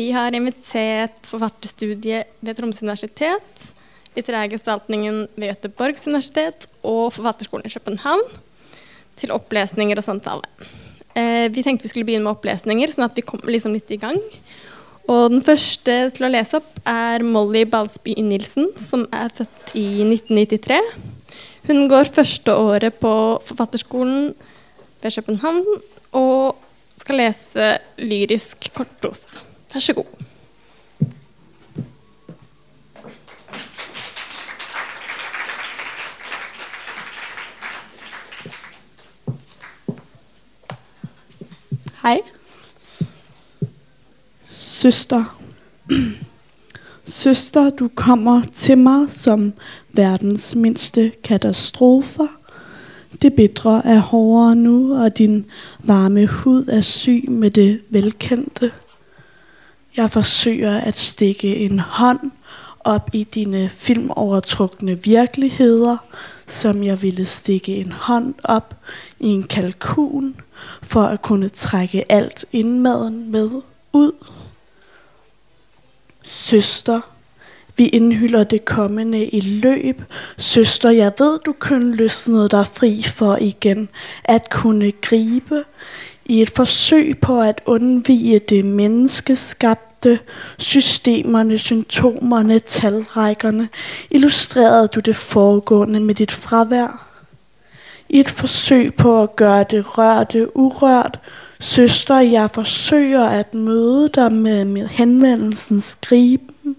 Vi har invitert forfatterstudiet ved Tromsø universitet, litterærgestaltningen ved Göteborgs universitet og Forfatterskolen i København til opplesninger og samtale. Eh, vi tenkte vi skulle begynne med opplesninger, sånn at vi kommer liksom litt i gang. Og den første til å lese opp er Molly Balsby Nilsen, som er født i 1993. Hun går første året på Forfatterskolen ved København og skal lese lyrisk kortprosa. Vær så god. Hei. Søster. Søster, du kommer til meg som verdens minste katastrofer. Det bitre er hårdere nå, og din varme hud er syk med det velkendte. Jeg forsøger at stikke en hånd op i dine filmovertrukne virkeligheder, som jeg ville stikke en hånd op i en kalkun, for at kunne trække alt indmaden med ud. Søster, vi indhylder det kommende i løb. Søster, jeg ved, du kun løsnede dig fri for igen at kunne gribe. I et forsøg på at undvige det menneskeskabte, systemerne, symptomerne, talrækkerne, illustrerede du det foregående med dit fravær. I et forsøg på at gøre det rørte urørt, søster, jeg forsøger at møde dig med, med henvendelsens griben.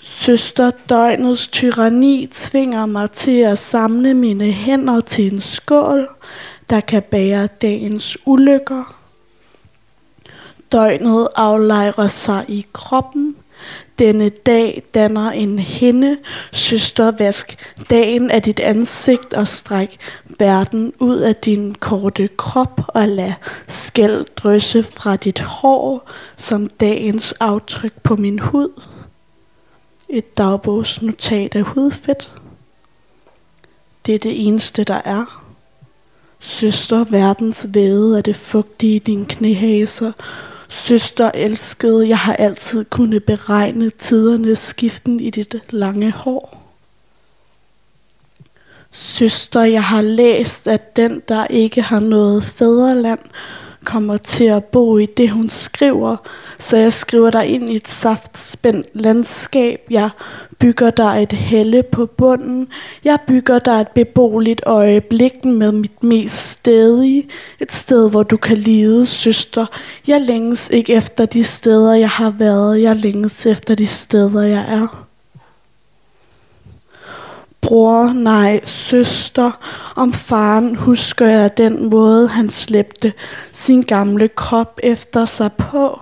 Søster, døgnets tyranni tvinger mig til at samle mine hænder til en skål, der kan bære dagens ulykker. Døgnet aflejrer sig i kroppen. Denne dag danner en hende. søstervask. dagen er dit ansigt og stræk verden ud af din korte krop og lad skæld drysse fra dit hår som dagens aftryk på min hud. Et dagbogsnotat af hudfedt. Det er det eneste, der er. Søster, verdens væde er det fugtige i dine knæhaser. Søster, elskede, jeg har altid kunnet beregne tidernes skiften i dit lange hår. Søster, jeg har læst, at den, der ikke har noget fædreland, kommer til at bo i det, hun skriver. Så jeg skriver dig ind i et saftspændt landskab. Jeg bygger dig et helle på bunden. Jeg bygger dig et beboeligt øjeblik med mit mest stedige. Et sted, hvor du kan lide, søster. Jeg længes ikke efter de steder, jeg har været. Jeg længes efter de steder, jeg er bror, nej, søster, om faren husker jeg den måde, han slæbte sin gamle krop efter sig på.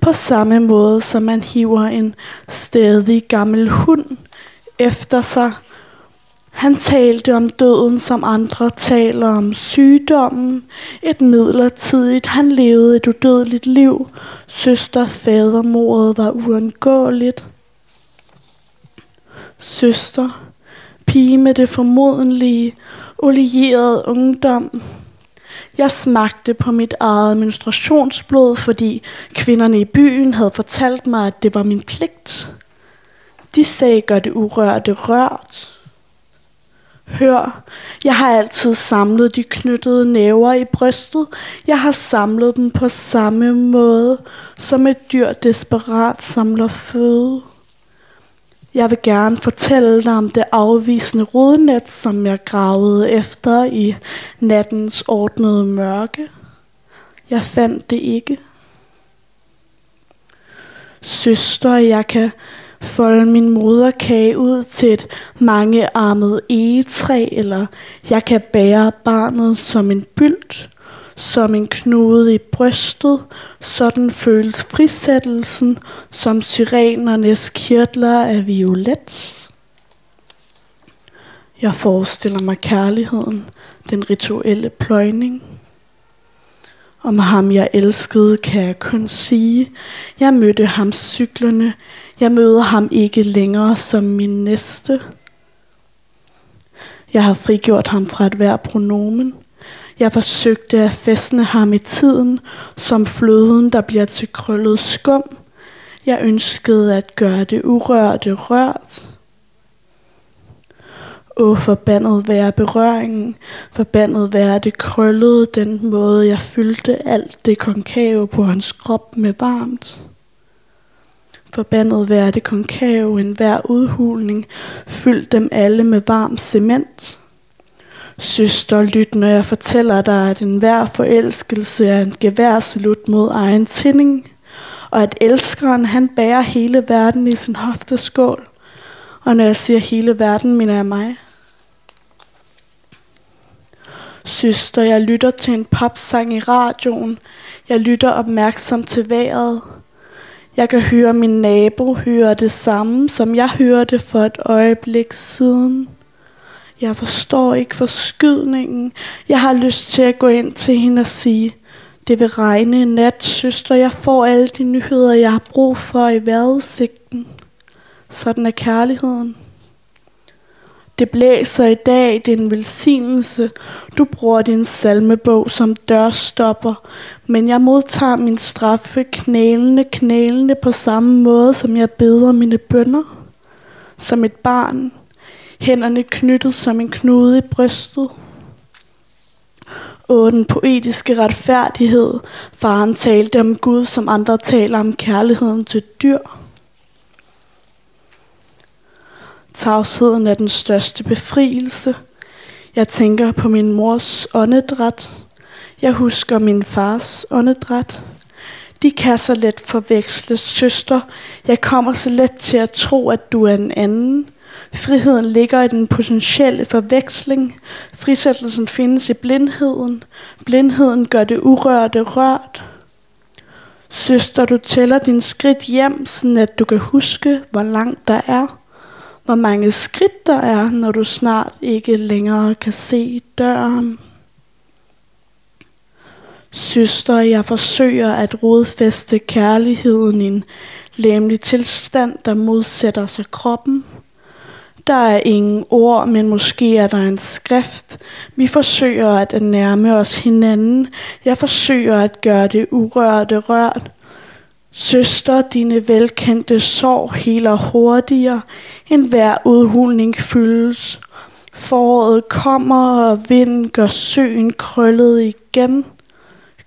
På samme måde, som man hiver en stedig gammel hund efter seg. Han talte om døden, som andre taler om sygdommen. Et midlertidig han levede et udødeligt liv. Søster-fadermordet var uundgåeligt. Søster, pige med det formodentlige olierede ungdom. Jeg smagte på mitt eget menstruationsblod, fordi kvinnene i byen hadde fortalt meg at det var min plikt. De sagde, gør det urørte rørt. Hør, jeg har alltid samlet de knyttede næver i brystet. Jeg har samlet dem på samme måte som et dyr desperat samler føde. Jeg vil gerne fortælle dig om det afvisende rodnet, som jeg gravede efter i nattens ordnede mørke. Jeg fant det ikke. Søster, jeg kan folde min moderkage ud til et mangearmet egetræ, eller jeg kan bære barnet som en bylt som en knude i brystet. Sådan føles frisættelsen, som syrenernes kirtler er violet. Jeg forestiller mig kærligheden, den rituelle pløjning. Om ham jeg elskede, kan jeg kun sige. Jeg mødte ham cyklerne. Jeg møder ham ikke længere som min næste. Jeg har frigjort ham fra et hver pronomen. Jeg forsøgte at fæstne ham i tiden, som fløden, der bliver til krøllet skum. Jeg ønskede at gøre det urørte rørt. Åh, forbandet være berøringen, forbandet være det krøllede, den måde jeg fyldte alt det konkave på hans krop med varmt. Forbandet være det konkave, en hver udhulning, fyldt dem alle med varm cement. Søster, lyt, når jeg fortæller dig, at enhver forelskelse er en geværsalut mod egen tænding, og at elskeren han bærer hele verden i sin hofteskål. Og når jeg siger hele verden, mener jeg mig. Søster, jeg lytter til en popsang i radioen. Jeg lytter opmærksom til vejret. Jeg kan høre min nabo høre det samme, som jeg hørte for et øjeblik siden. Jeg forstår ikke forskydningen. Jeg har lyst til at gå inn til hende og sige, det vil regne i nat, søster. Jeg får alle de nyheter jeg har brug for i værutsikten. Sådan er kjærligheten. Det blæser i dag, det er en velsignelse. Du bruker din salmebog som dørstopper, men jeg modtager min straffe knælende, knælende på samme måte som jeg beder mine bønder. Som et barn, hænderne knyttet som en knude i brystet. Og den poetiske retfærdighed. Faren talte om Gud, som andre taler om kærligheden til dyr. Tavsheden er den største befrielse. Jeg tænker på min mors åndedræt. Jeg husker min fars åndedræt. De kan så let forveksle søster. Jeg kommer så let til at tro, at du er en anden. Friheden ligger i den potentielle forveksling. Frisættelsen findes i blindheden. Blindheden gør det urørte rørt. Søster, du tæller din skridt hjem, sånn at du kan huske, hvor langt der er. Hvor mange skridt der er, når du snart ikke længere kan se døren. Søster, jeg forsøger at rodfæste kærligheden i en læmelig tilstand, der modsætter sig kroppen. Der er ingen ord, men måske er der en skrift. Vi forsøger at nærme os hinanden. Jeg forsøger at gøre det urørte rørt. Søster, dine velkendte sorg heler hurtigere, end hver udhulning fyldes. Foråret kommer, og vinden gør søen krøllet igen.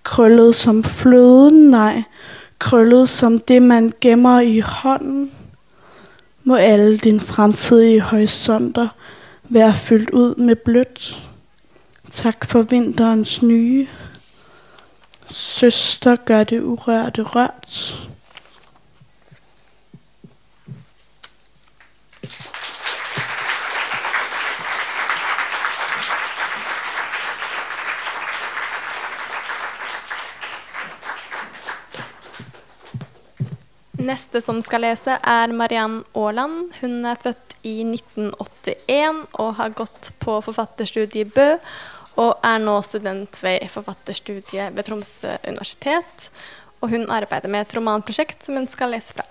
Krøllet som fløden, nej, krøllet som det, man gemmer i hånden. Må alle dine fremtidige horisonter være fyldt ud med blødt. Tak for vinterens nye. Søster gør det urørte rørt. Neste som skal lese, er Mariann Aaland. Hun er født i 1981 og har gått på forfatterstudiet i Bø. Og er nå student ved forfatterstudiet ved Tromsø universitet. Og hun arbeider med et romanprosjekt som hun skal lese fra.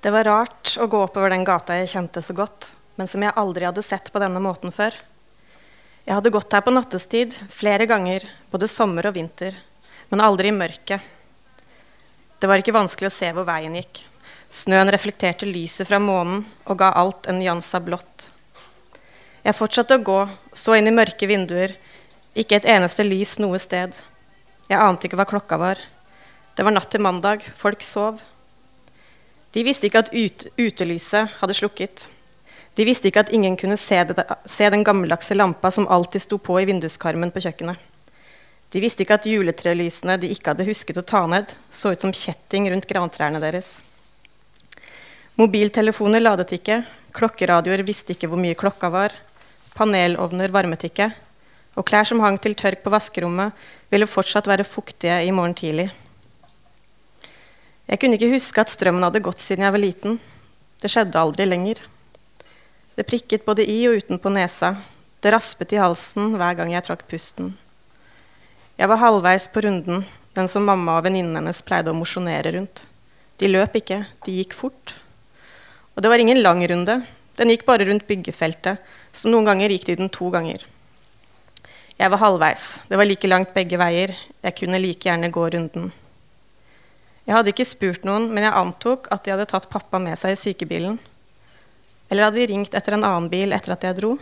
Det var rart å gå oppover den gata jeg kjente så godt, men som jeg aldri hadde sett på denne måten før. Jeg hadde gått her på nattestid flere ganger, både sommer og vinter, men aldri i mørket. Det var ikke vanskelig å se hvor veien gikk. Snøen reflekterte lyset fra månen og ga alt en nyans av blått. Jeg fortsatte å gå, så inn i mørke vinduer, ikke et eneste lys noe sted. Jeg ante ikke hva klokka var. Det var natt til mandag, folk sov. De visste ikke at ut, utelyset hadde slukket. De visste ikke at ingen kunne se, det, se den gammeldagse lampa som alltid sto på i vinduskarmen på kjøkkenet. De visste ikke at juletrelysene de ikke hadde husket å ta ned, så ut som kjetting rundt grantrærne deres. Mobiltelefoner ladet ikke, klokkeradioer visste ikke hvor mye klokka var, panelovner varmet ikke, og klær som hang til tørk på vaskerommet, ville fortsatt være fuktige i morgen tidlig. Jeg kunne ikke huske at strømmen hadde gått siden jeg var liten. Det skjedde aldri lenger. Det prikket både i og utenpå nesa. Det raspet i halsen hver gang jeg trakk pusten. Jeg var halvveis på runden. Den som mamma og venninnen hennes pleide å mosjonere rundt. De løp ikke, de gikk fort. Og det var ingen lang runde. Den gikk bare rundt byggefeltet, så noen ganger gikk de den to ganger. Jeg var halvveis. Det var like langt begge veier. Jeg kunne like gjerne gå runden. Jeg hadde ikke spurt noen, men jeg antok at de hadde tatt pappa med seg i sykebilen. Eller hadde de ringt etter en annen bil etter at jeg dro?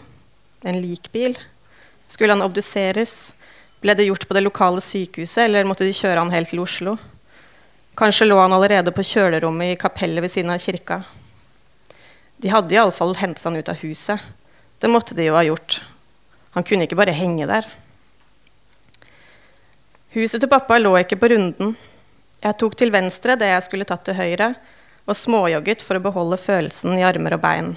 En likbil? Skulle han obduseres? Ble det gjort på det lokale sykehuset, eller måtte de kjøre han helt til Oslo? Kanskje lå han allerede på kjølerommet i kapellet ved siden av kirka. De hadde iallfall hentet han ut av huset. Det måtte de jo ha gjort. Han kunne ikke bare henge der. Huset til pappa lå ikke på runden. Jeg tok til venstre det jeg skulle tatt til høyre, og småjogget for å beholde følelsen i armer og bein.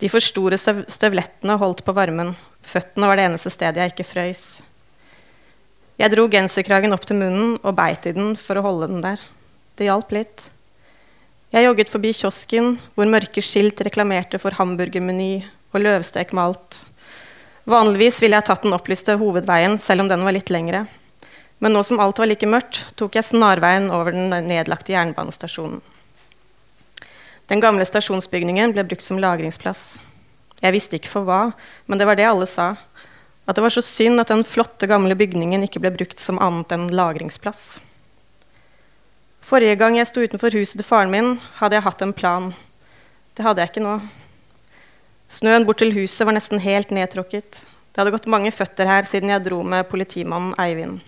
De for store støvlettene holdt på varmen. Føttene var det eneste stedet jeg ikke frøys. Jeg dro genserkragen opp til munnen og beit i den for å holde den der. Det hjalp litt. Jeg jogget forbi kiosken, hvor mørke skilt reklamerte for hamburgermeny og løvstek malt. Vanligvis ville jeg tatt den opplyste hovedveien, selv om den var litt lengre. Men nå som alt var like mørkt, tok jeg snarveien over den nedlagte jernbanestasjonen. Den gamle stasjonsbygningen ble brukt som lagringsplass. Jeg visste ikke for hva, men det var det alle sa. At det var så synd at den flotte, gamle bygningen ikke ble brukt som annet enn lagringsplass. Forrige gang jeg sto utenfor huset til faren min, hadde jeg hatt en plan. Det hadde jeg ikke nå. Snøen bort til huset var nesten helt nedtråkket. Det hadde gått mange føtter her siden jeg dro med politimannen Eivind.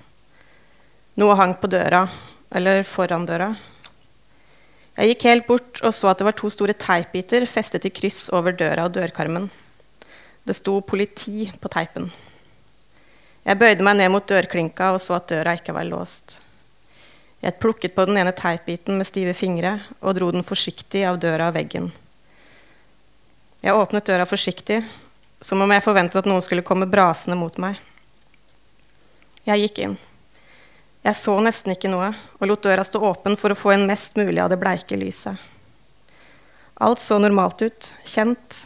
Noe hang på døra, eller foran døra. Jeg gikk helt bort og så at det var to store teipbiter festet i kryss over døra og dørkarmen. Det sto 'politi' på teipen. Jeg bøyde meg ned mot dørklinka og så at døra ikke var låst. Jeg plukket på den ene teipbiten med stive fingre og dro den forsiktig av døra og veggen. Jeg åpnet døra forsiktig, som om jeg forventet at noen skulle komme brasende mot meg. Jeg gikk inn. Jeg så nesten ikke noe og lot døra stå åpen for å få inn mest mulig av det bleike lyset. Alt så normalt ut, kjent.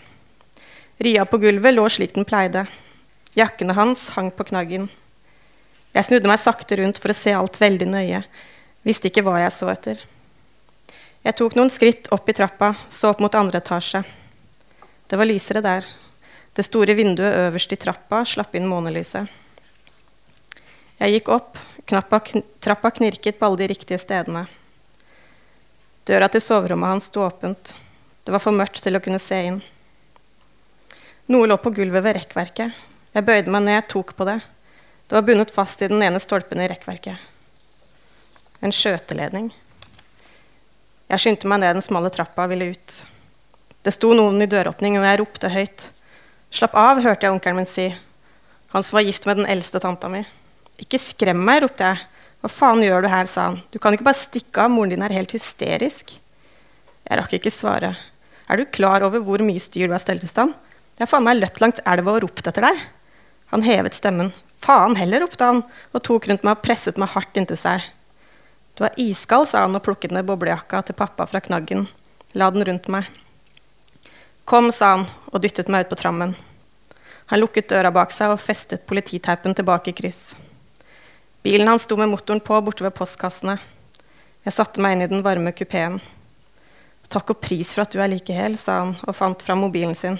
Ria på gulvet lå slik den pleide. Jakkene hans hang på knaggen. Jeg snudde meg sakte rundt for å se alt veldig nøye. Visste ikke hva jeg så etter. Jeg tok noen skritt opp i trappa, så opp mot andre etasje. Det var lysere der. Det store vinduet øverst i trappa slapp inn månelyset. Jeg gikk opp, Knappa, kn trappa knirket på alle de riktige stedene. Døra til soverommet hans sto åpent. Det var for mørkt til å kunne se inn. Noe lå på gulvet ved rekkverket. Jeg bøyde meg ned, tok på det. Det var bundet fast i den ene stolpen i rekkverket. En skjøteledning. Jeg skyndte meg ned den smale trappa og ville ut. Det sto noen i døråpningen, og jeg ropte høyt. Slapp av, hørte jeg onkelen min si. Han som var gift med den eldste tanta mi. Ikke skrem meg, ropte jeg. Hva faen gjør du her, sa han. Du kan ikke bare stikke av, moren din er helt hysterisk. Jeg rakk ikke svare. Er du klar over hvor mye styr du har stelt i stand? Jeg har faen meg løpt langs elva og ropt etter deg. Han hevet stemmen. Faen heller, ropte han og tok rundt meg og presset meg hardt inntil seg. Du er iskald, sa han og plukket ned boblejakka til pappa fra knaggen. La den rundt meg. Kom, sa han og dyttet meg ut på trammen. Han lukket døra bak seg og festet polititeipen tilbake i kryss. Bilen hans sto med motoren på borte ved postkassene. Jeg satte meg inn i den varme kupeen. Takk og pris for at du er like hel, sa han og fant fram mobilen sin.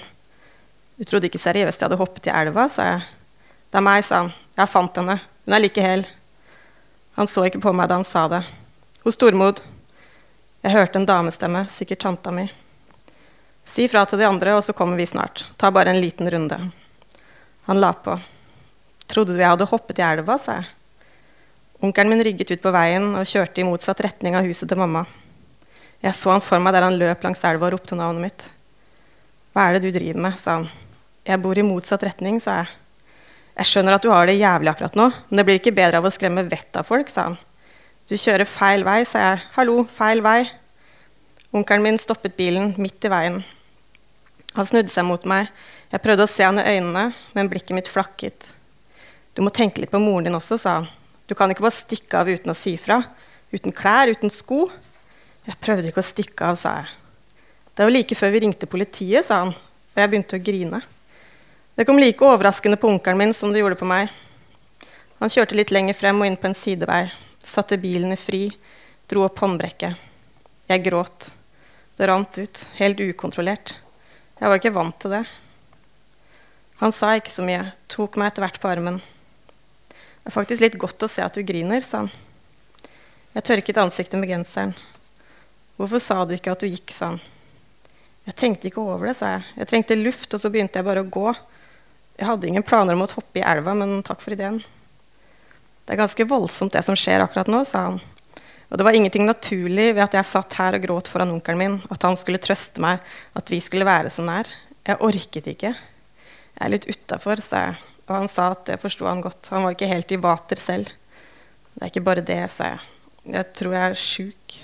Du trodde ikke seriøst jeg hadde hoppet i elva, sa jeg. Det er meg, sa han. Jeg fant henne. Hun er like hel. Han så ikke på meg da han sa det. Hos Stormod. Jeg hørte en damestemme, sikkert tanta mi. Si fra til de andre, og så kommer vi snart. Ta bare en liten runde. Han la på. Trodde du jeg hadde hoppet i elva, sa jeg. Onkelen min rygget ut på veien og kjørte i motsatt retning av huset til mamma. Jeg så han for meg der han løp langs elva og ropte navnet mitt. Hva er det du driver med? sa han. Jeg bor i motsatt retning, sa jeg. Jeg skjønner at du har det jævlig akkurat nå, men det blir ikke bedre av å skremme vettet av folk, sa han. Du kjører feil vei, sa jeg. Hallo, feil vei. Onkelen min stoppet bilen midt i veien. Han snudde seg mot meg. Jeg prøvde å se han i øynene, men blikket mitt flakket. Du må tenke litt på moren din også, sa han. Du kan ikke bare stikke av uten å si fra. Uten klær, uten sko. Jeg prøvde ikke å stikke av, sa jeg. Det var like før vi ringte politiet, sa han, og jeg begynte å grine. Det kom like overraskende på onkelen min som det gjorde på meg. Han kjørte litt lenger frem og inn på en sidevei, satte bilen i fri, dro opp håndbrekket. Jeg gråt. Det rant ut, helt ukontrollert. Jeg var ikke vant til det. Han sa ikke så mye, tok meg etter hvert på armen. Det er faktisk litt godt å se at du griner, sa han. Jeg tørket ansiktet med genseren. Hvorfor sa du ikke at du gikk, sa han. Jeg tenkte ikke over det, sa jeg. Jeg trengte luft, og så begynte jeg bare å gå. Jeg hadde ingen planer om å hoppe i elva, men takk for ideen. Det er ganske voldsomt, det som skjer akkurat nå, sa han. Og det var ingenting naturlig ved at jeg satt her og gråt foran onkelen min, at han skulle trøste meg, at vi skulle være så nær. Jeg orket ikke. Jeg er litt utafor, sa jeg. Og han sa at det forsto han godt. Han var ikke helt i vater selv. Det er ikke bare det, sa jeg. Jeg tror jeg er sjuk.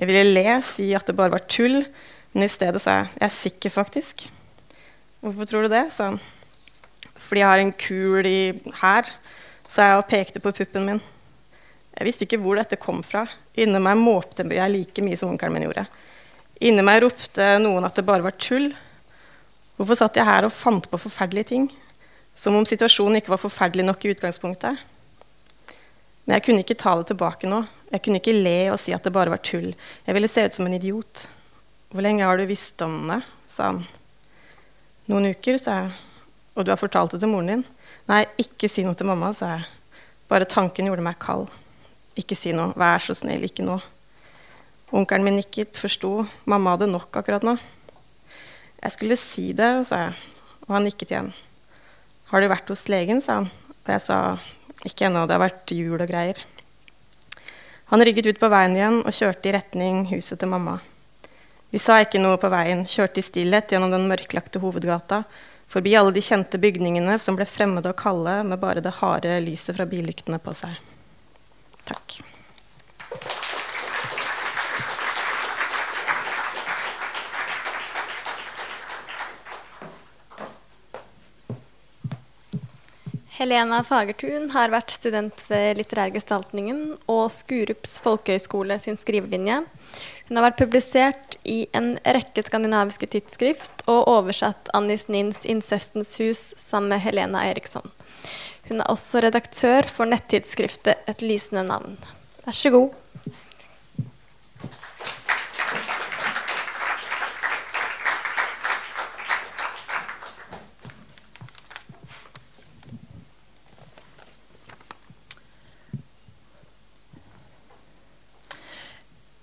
Jeg ville le, si at det bare var tull, men i stedet sa jeg jeg er sikker, faktisk. Hvorfor tror du det? sa han fordi jeg har en kul i her, sa jeg og pekte på puppen min. Jeg visste ikke hvor dette kom fra. Inni meg måpte jeg like mye som onkelen min gjorde. Inni meg ropte noen at det bare var tull. Hvorfor satt jeg her og fant på forferdelige ting? Som om situasjonen ikke var forferdelig nok i utgangspunktet. Men jeg kunne ikke ta det tilbake nå. Jeg kunne ikke le og si at det bare var tull. Jeg ville se ut som en idiot. Hvor lenge har du visst om det? sa han. Noen uker, sa jeg. Og du har fortalt det til moren din? Nei, ikke si noe til mamma, sa jeg. Bare tanken gjorde meg kald. Ikke si noe. Vær så snill, ikke nå. Onkelen min nikket, forsto. Mamma hadde nok akkurat nå. Jeg skulle si det, sa jeg, og han nikket igjen. Har du vært hos legen, sa han. Og jeg sa ikke ennå, det har vært jul og greier. Han rygget ut på veien igjen og kjørte i retning huset til mamma. Vi sa ikke noe på veien, kjørte i stillhet gjennom den mørklagte hovedgata Forbi alle de kjente bygningene som ble fremmede og kalde med bare det harde lyset fra billyktene på seg. Takk. Helena Fagertun har vært student ved Litterærgestaltningen og Skurups folkehøgskole sin skrivelinje. Hun har vært publisert i en rekke skandinaviske tidsskrift og oversatt Annis Nins 'Incestens hus' sammen med Helena Eriksson. Hun er også redaktør for nettidsskriftet 'Et lysende navn'. Vær så god.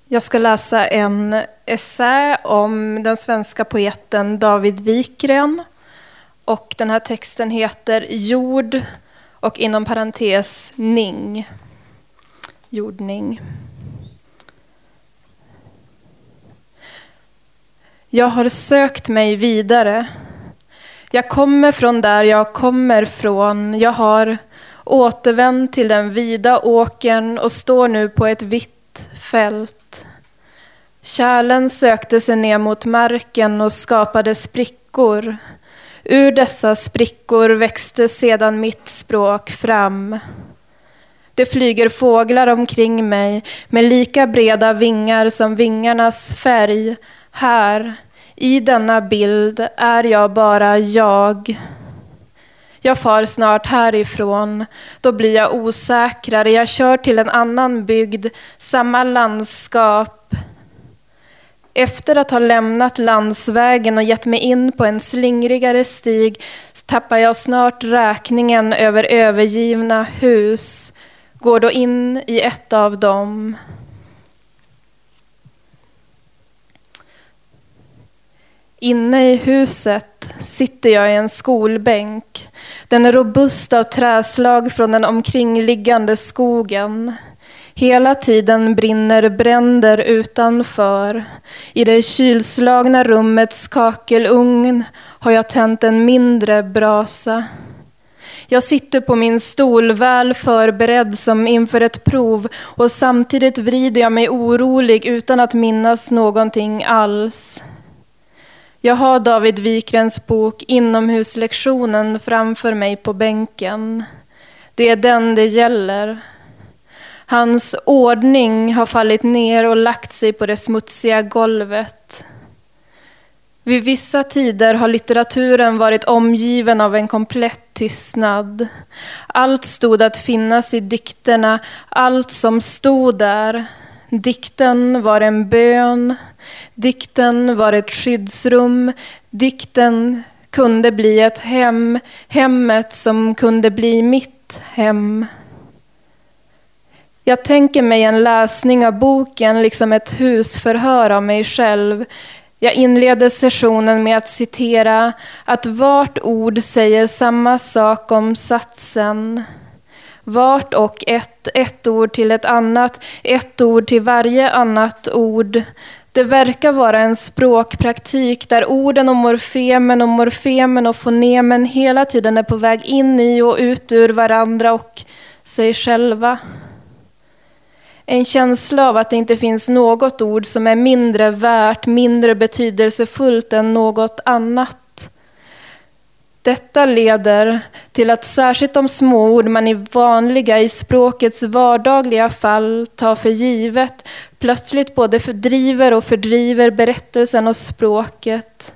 Jag ska läsa en essä om den svenska poeten David Wikgren. Och den här heter Jord och inom parentes ning. Jordning. Jag har sökt mig vidare. Jag kommer från där jag kommer från. Jag har återvänt till den vida åkern och står nu på ett vitt fält. Kärlen sökte sig ner mot marken och skapade sprickor. Ur dessa sprickor växte sedan mitt språk fram. Det flyger fåglar omkring mig med lika breda vingar som vingarnas färg. Här, i denna bild, är jag bara jag. Jag far snart härifrån. Då blir jag osäkrare. Jag kör till en annan bygd, samma landskap. Efter att ha lämnat landsvägen och gett mig in på en slingrigare stig tappar jag snart räkningen över övergivna hus. Går då in i ett av dem. Inne i huset sitter jag i en skolbänk. Den är robust av träslag från den omkringliggande skogen. Hela tiden brinner bränder utanför. I det kylslagna rummets kakelugn har jag tänt en mindre brasa. Jag sitter på min stol väl förberedd som inför ett prov och samtidigt vrider jag mig orolig utan att minnas någonting alls. Jag har David Wikrens bok Inomhuslektionen framför mig på bänken. Det är den det gäller. Hans ordning har fallit ner och lagt sig på det smutsiga golvet. Vid vissa tider har litteraturen varit omgiven av en komplett tystnad. Allt stod att finnas i dikterna, allt som stod där. Dikten var en bön, dikten var ett skyddsrum, dikten kunde bli ett hem, hemmet som kunde bli mitt hem. Jag tänker mig en läsning av boken liksom ett husförhör av mig själv. Jag inleder sessionen med att citera att vart ord säger samma sak om satsen. Vart och ett, ett ord till ett annat, ett ord till varje annat ord. Det verkar vara en språkpraktik där orden och morfemen och morfemen och fonemen hela tiden är på väg in i och ut ur varandra och sig själva. En känsla av att det inte finns något ord som är mindre värt, mindre betydelsefullt än något annat. Detta leder till att särskilt de små ord man i vanliga, i språkets vardagliga fall tar för givet, plötsligt både fördriver och fördriver berättelsen och språket.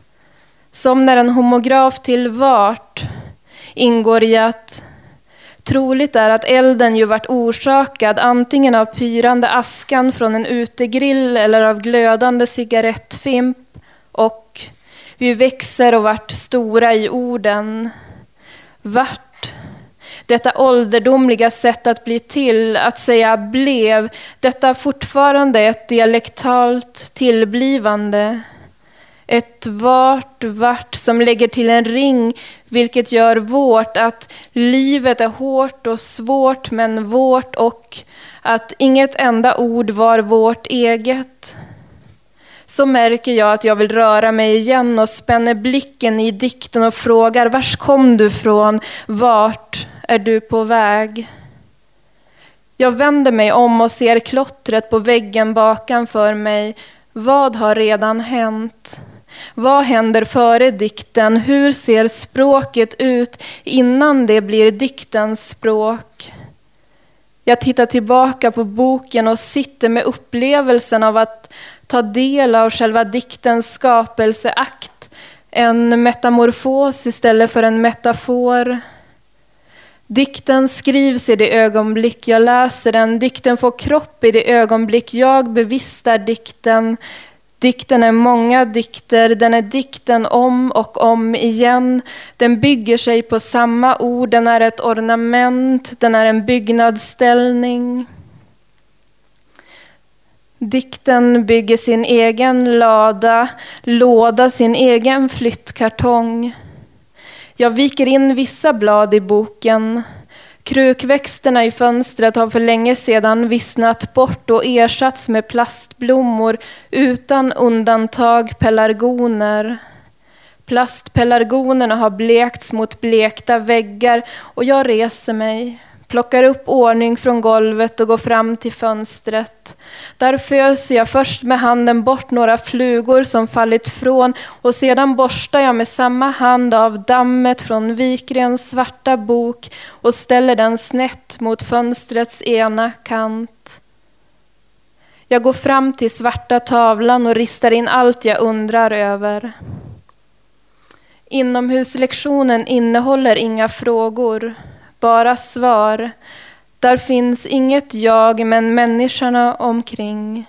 Som när en homograf till vart ingår i att troligt är att elden ju varit orsakad antingen av pyrande askan från en utegrill eller av glödande cigarettfimp och vi växer och vart stora i orden. Vart. Detta ålderdomliga sätt att bli till, att säga blev, detta fortfarande ett dialektalt tillblivande. Ett vart, som lägger till en ring, vilket gör vårt, att livet är hårt och svårt men vårt och att inget enda ord var vårt eget så märker jag att jag vill röra mig igen och spänner blicken i dikten och frågar vars kom du från? Vart är du på väg? Jag vänder mig om och ser klottret på väggen bakan för mig. Vad har redan hänt? Vad händer före dikten? Hur ser språket ut innan det blir diktens språk? Jag tittar tillbaka på boken och sitter med upplevelsen av att ta del av själva diktens skapelseakt. En metamorfos istället för en metafor. Dikten skrivs i det ögonblick jag läser den. Dikten får kropp i det ögonblick jag bevistar dikten. Dikten är många dikter, den är dikten om och om igen. Den bygger sig på samma ord, den är ett ornament, den är en byggnadsställning. Dikten bygger sin egen lada, låda sin egen flyttkartong. Jag viker in vissa blad i boken. Krukväxterna i fönstret har för länge sedan vissnat bort och ersatts med plastblommor utan undantag pelargoner. Plastpelargonerna har blekts mot blekta väggar och jag reser mig plockar upp ordning från golvet och går fram till fönstret. Där föser jag först med handen bort några flugor som fallit från och sedan borstar jag med samma hand av dammet från Vikrens svarta bok och ställer den snett mot fönstrets ena kant. Jag går fram till svarta tavlan och ristar in allt jag undrar över. Inomhuslektionen innehåller inga frågor bara svar. Där finns inget jag, men människorna omkring.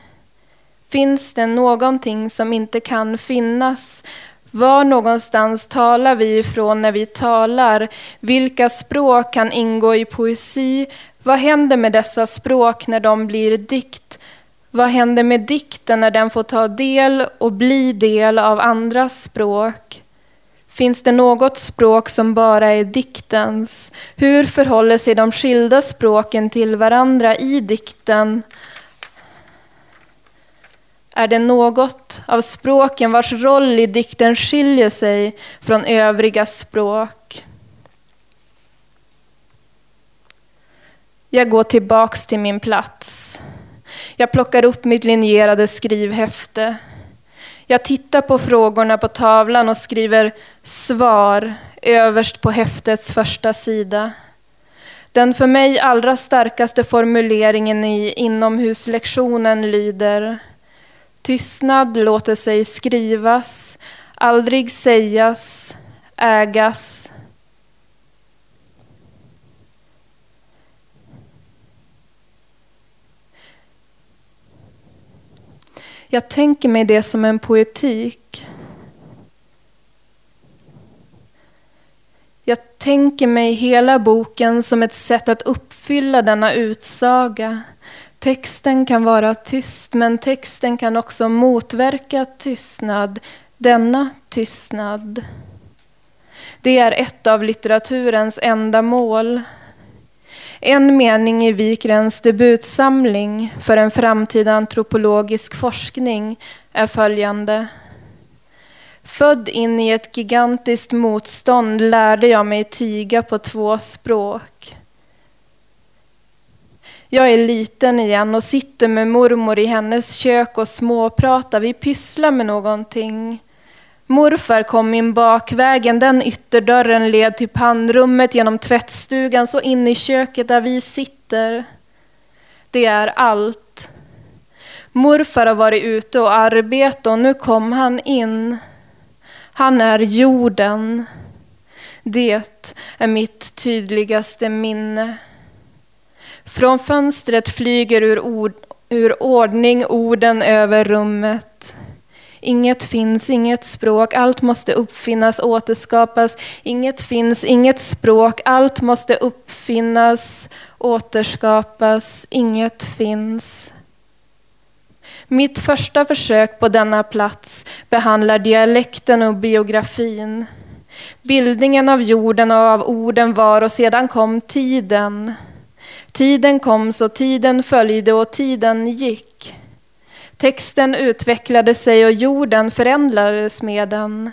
Finns det någonting som inte kan finnas? Var någonstans talar vi ifrån när vi talar? Vilka språk kan ingå i poesi? Vad händer med dessa språk när de blir dikt? Vad händer med dikten när den får ta del och bli del av andras språk? Finns det noe språk som bare er diktens? Hur forholder seg de skilda språkene til hverandre i dikten? Er det noe av språken vars roll i dikten skiljer seg fra øvrige språk? Jeg går tilbake til min plass. Jeg plukker opp mitt linjerte skrivhäfte. Jag tittar på frågorna på tavlan och skriver svar överst på häftets första sida. Den för mig allra starkaste formuleringen i inomhuslektionen lyder Tystnad låter sig skrivas. aldrig sägas, ägas. Jag tänker mig det som en poetik. Jag tänker mig hela boken som ett sätt att uppfylla denna utsaga. Texten kan vara tyst, men texten kan också motverka tystnad, denna tystnad. Det är ett av litteraturens enda mål. En mening i Wikrens debutsamling for en framtida antropologisk forskning er følgende Født inn i et gigantisk motstånd lærte jeg meg tiga på två språk. Jeg er liten igjen og sitter med mormor i hennes kjøkken og småprater. Vi pysler med någonting. Morfar kom in bakvägen, den ytterdörren led till pannrummet genom tvättstugan, så in i köket där vi sitter. Det är allt. Morfar har varit ute och arbetat och nu kom han in. Han är jorden. Det är mitt tydligaste minne. Från fönstret flyger ur, ord, ur ordning orden över rummet. Inget finns, inget språk, allt måste uppfinnas, återskapas. Inget finns, inget språk, allt måste uppfinnas, återskapas. Inget finns. Mitt första försök på denna plats behandlar dialekten och biografin. Bildningen av jorden och av orden var och sedan kom tiden. Tiden kom så tiden följde och tiden gick. Texten utvecklade sig och jorden förändrades med den.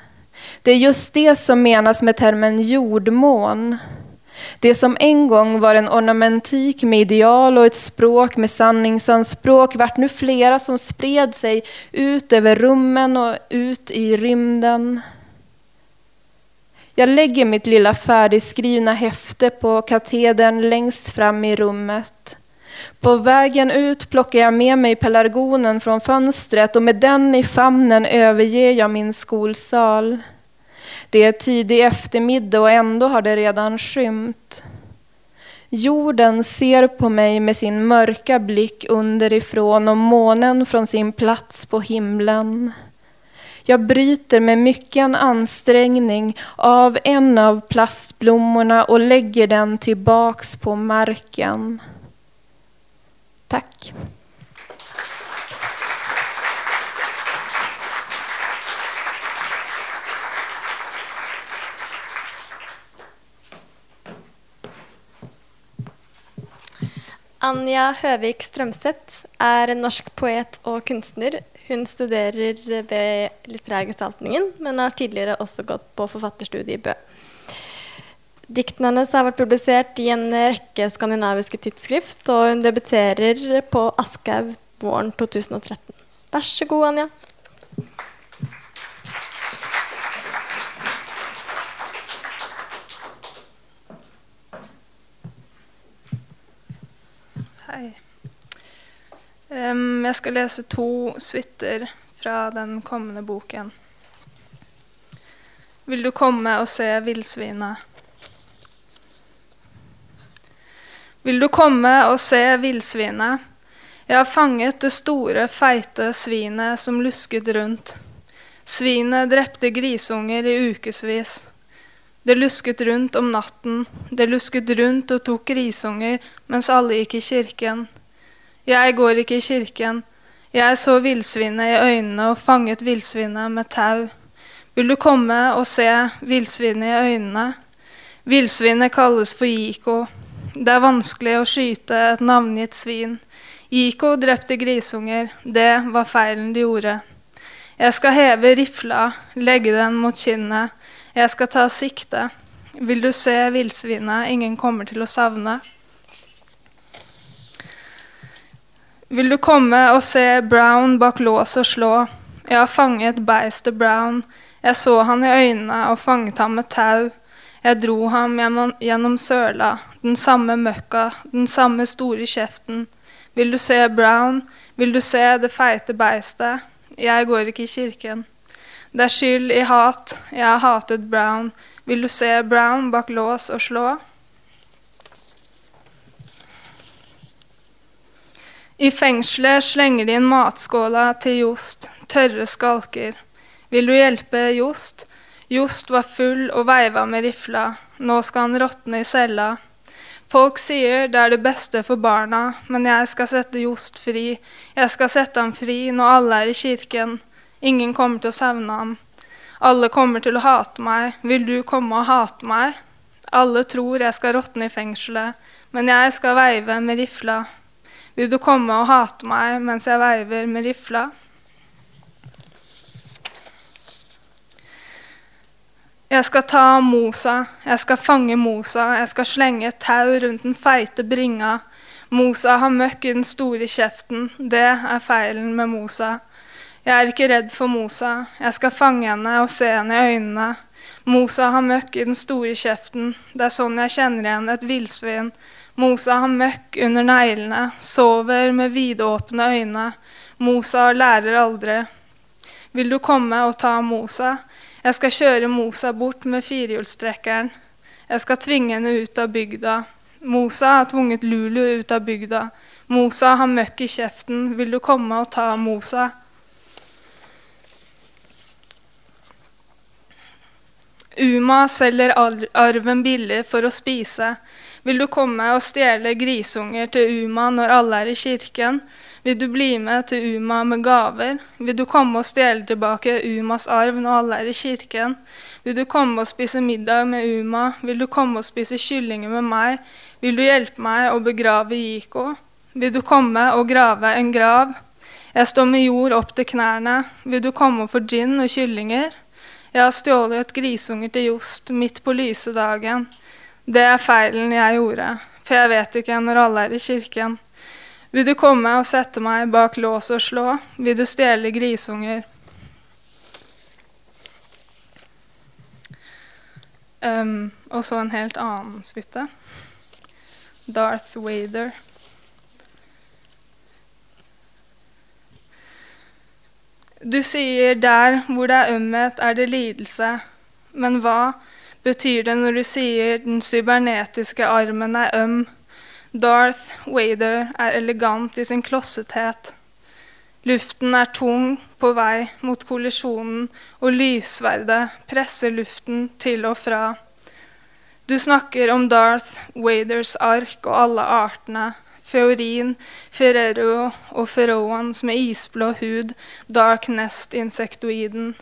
Det är just det som menas med termen jordmån. Det som en gång var en ornamentik med ideal och ett språk med sanningsanspråk vart nu flera som spred sig ut över rummen och ut i rymden. Jag lägger mitt lilla färdigskrivna häfte på katedern längst fram i rummet. På vägen ut plockar jag med mig pelargonen från fönstret och med den i famnen överger jag min skolsal. Det är tidig eftermiddag och ändå har det redan skymt. Jorden ser på mig med sin mörka blick underifrån och månen från sin plats på himlen. Jag bryter med mycken ansträngning av en av plastblommorna och lägger den tillbaks på marken. Tack. Anja Høvik Strømseth er en norsk poet og kunstner. Hun studerer ved Litterærgestaltningen, men har tidligere også gått på forfatterstudiet i Bø. Diktene hennes har vært publisert i en rekke skandinaviske tidsskrift, og hun debuterer på Aschehoug våren 2013. Vær så god, Anja. Hei. Um, jeg skal lese to suiter fra den kommende boken. Vil du komme og se villsvinet? Vil du komme og se villsvinet? Jeg har fanget det store, feite svinet som lusket rundt. Svinet drepte grisunger i ukevis. Det lusket rundt om natten, det lusket rundt og tok grisunger mens alle gikk i kirken. Jeg går ikke i kirken. Jeg så villsvinet i øynene og fanget villsvinet med tau. Vil du komme og se villsvinet i øynene? Villsvinet kalles for Jiko. Det er vanskelig å skyte et navngitt svin. Iko drepte grisunger. Det var feilen de gjorde. Jeg skal heve rifla, legge den mot kinnet. Jeg skal ta sikte. Vil du se villsvinet ingen kommer til å savne? Vil du komme og se Brown bak lås og slå? Jeg har fanget beistet Brown. Jeg så han i øynene og fanget ham med tau. Jeg dro ham gjennom, gjennom søla, den samme møkka, den samme store kjeften. Vil du se Brown? Vil du se det feite beistet? Jeg går ikke i kirken. Det er skyld i hat. Jeg har hatet Brown. Vil du se Brown bak lås og slå? I fengselet slenger de inn matskåla til Jost, tørre skalker. Vil du hjelpe Jost? Jost var full og veiva med rifla. Nå skal han råtne i cella. Folk sier det er det beste for barna, men jeg skal sette Jost fri. Jeg skal sette ham fri når alle er i kirken. Ingen kommer til å savne ham. Alle kommer til å hate meg. Vil du komme og hate meg? Alle tror jeg skal råtne i fengselet, men jeg skal veive med rifla. Vil du komme og hate meg mens jeg veiver med rifla? Jeg skal ta Mosa, jeg skal fange Mosa, jeg skal slenge et tau rundt den feite bringa. Mosa har møkk i den store kjeften, det er feilen med Mosa. Jeg er ikke redd for Mosa, jeg skal fange henne og se henne i øynene. Mosa har møkk i den store kjeften, det er sånn jeg kjenner igjen et villsvin. Mosa har møkk under neglene, sover med vidåpne øyne. Mosa lærer aldri. Vil du komme og ta Mosa? Jeg skal kjøre Mosa bort med firehjulstrekkeren. Jeg skal tvinge henne ut av bygda. Mosa har tvunget Lulu ut av bygda. Mosa har møkk i kjeften. Vil du komme og ta Mosa? Uma selger arven billig for å spise. Vil du komme og stjele grisunger til Uma når alle er i kirken? Vil du bli med til Uma med gaver? Vil du komme og stjele tilbake Umas arv når alle er i kirken? Vil du komme og spise middag med Uma? Vil du komme og spise kyllinger med meg? Vil du hjelpe meg å begrave Jiko? Vil du komme og grave en grav? Jeg står med jord opp til knærne. Vil du komme og få gin og kyllinger? Jeg har stjålet grisunger til Jost midt på lyse dagen. Det er feilen jeg gjorde, for jeg vet ikke når alle er i kirken. Vil du komme og sette meg bak lås og slå? Vil du stjele grisunger? Um, og så en helt annen suite. Darth Vader. Du sier der hvor det er ømhet, er det lidelse. Men hva betyr det når du sier den cybernetiske armen er øm? Darth Vader er elegant i sin klossethet. Luften er tung på vei mot kollisjonen, og lyssverdet presser luften til og fra. Du snakker om Darth Waders ark og alle artene, Feorin, Ferrero og Ferroans med isblå hud, Dark Nest-insektoiden,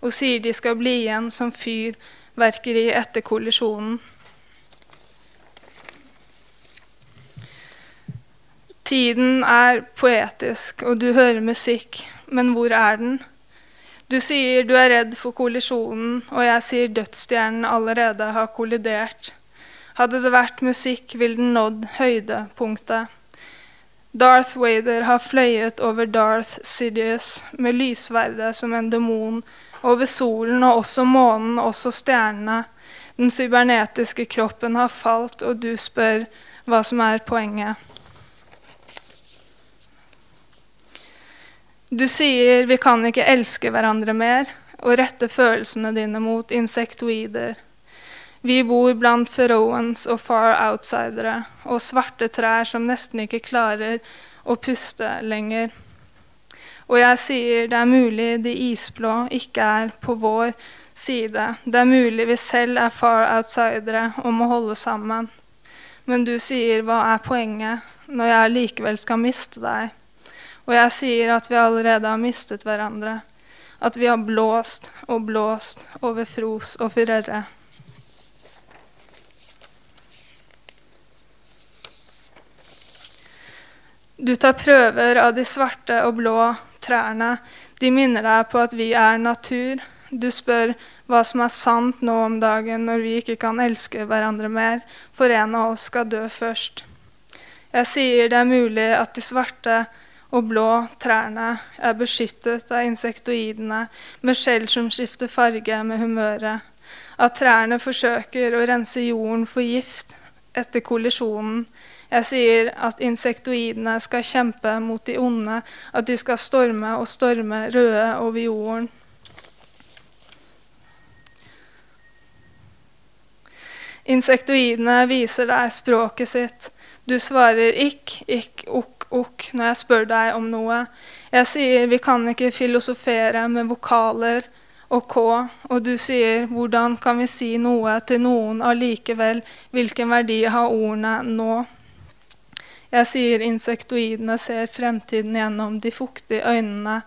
og sier de skal bli igjen som fyrverkeri etter kollisjonen. Tiden er poetisk, og du hører musikk, men hvor er den? Du sier du er redd for kollisjonen, og jeg sier dødsstjernen allerede har kollidert. Hadde det vært musikk, ville den nådd høydepunktet. Darth Vader har fløyet over Darth Sidious med lysverdet som en demon, over solen og også månen, også stjernene. Den cybernetiske kroppen har falt, og du spør hva som er poenget. Du sier vi kan ikke elske hverandre mer, og rette følelsene dine mot insektoider. Vi bor blant Feroans og far outsidere og svarte trær som nesten ikke klarer å puste lenger. Og jeg sier det er mulig de isblå ikke er på vår side. Det er mulig vi selv er far outsidere og må holde sammen. Men du sier hva er poenget når jeg likevel skal miste deg? Og jeg sier at vi allerede har mistet hverandre. At vi har blåst og blåst over Fros og Furere. Du tar prøver av de svarte og blå trærne. De minner deg på at vi er natur. Du spør hva som er sant nå om dagen når vi ikke kan elske hverandre mer, for en av oss skal dø først. Jeg sier det er mulig at de svarte og blå. Trærne er beskyttet av insektoidene med skjell som skifter farge med humøret. At trærne forsøker å rense jorden for gift etter kollisjonen. Jeg sier at insektoidene skal kjempe mot de onde, at de skal storme og storme røde over jorden. Insektoidene viser deg språket sitt. Du svarer ikk, ikk, okk okk når jeg spør deg om noe. Jeg sier vi kan ikke filosofere med vokaler og K, og du sier hvordan kan vi si noe til noen allikevel, hvilken verdi har ordene nå? Jeg sier insektoidene ser fremtiden gjennom de fuktige øynene.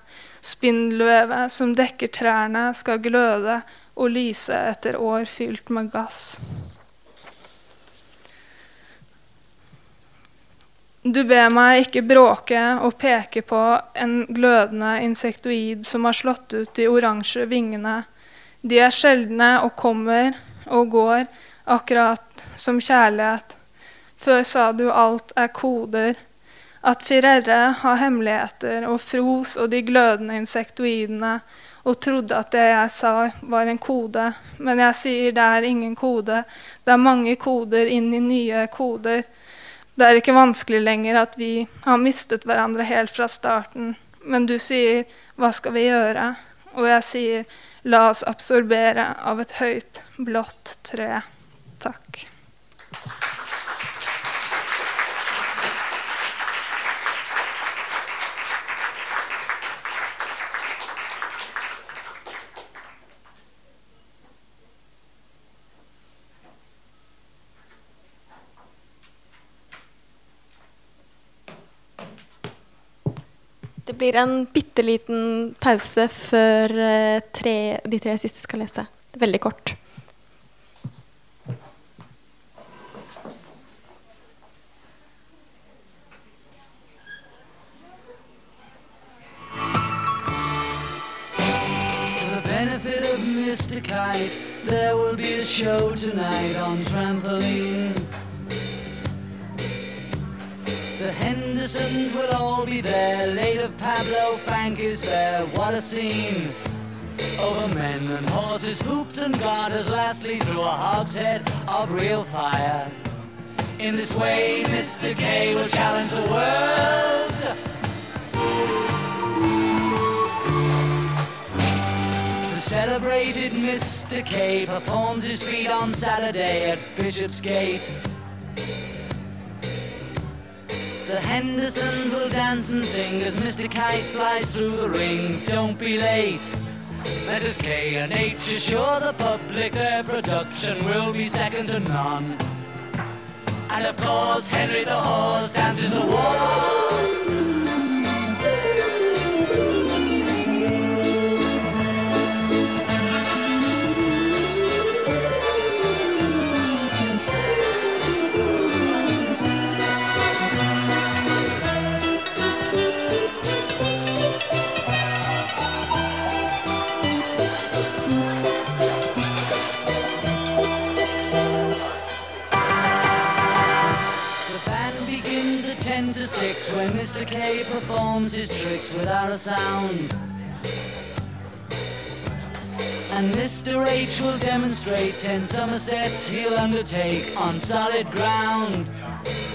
Spindelvevet som dekker trærne, skal gløde og lyse etter år fylt med gass. Du ber meg ikke bråke og peke på en glødende insektoid som har slått ut de oransje vingene. De er sjeldne og kommer og går, akkurat som kjærlighet. Før sa du alt er koder. At Firerre har hemmeligheter, og Fros og de glødende insektoidene, og trodde at det jeg sa, var en kode. Men jeg sier det er ingen kode. Det er mange koder inn i nye koder. Det er ikke vanskelig lenger at vi har mistet hverandre helt fra starten. Men du sier 'hva skal vi gjøre?' Og jeg sier 'la oss absorbere av et høyt, blått tre'. Takk. Det blir en bitte liten pause før eh, tre, de tre siste skal lese. Veldig kort. Mr. Kite, there will be a show tonight on trampoline. The Hendersons will all be there. Later, Pablo Frank is there. What a scene! Over men and horses, hoops and garters, lastly through a hogshead of real fire. In this way, Mr. K will challenge the world. The celebrated Mr. K performs his feat on Saturday at Bishopsgate. The Hendersons will dance and sing as Mr. Kite flies through the ring. Don't be late. Mrs. K and H assure the public their production will be second to none. And of course, Henry the Horse dances the waltz. Mr. K performs his tricks without a sound. And Mr. H will demonstrate 10 Somersets he'll undertake on solid ground.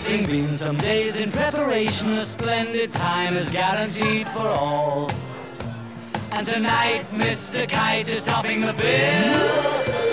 Being been some days in preparation, a splendid time is guaranteed for all. And tonight, Mr. Kite is topping the bill.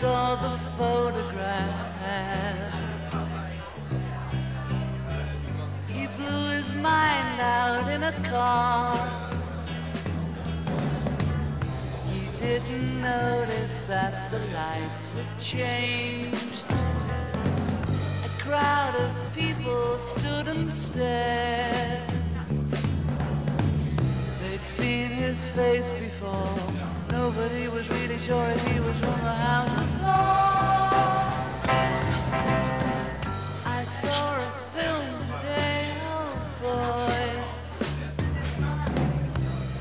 Saw the photograph. He blew his mind out in a car. He didn't notice that the lights had changed. A crowd of people stood and stared. They'd seen his face before. Nobody was really sure if he was from the house of law. I saw a film today, oh boy.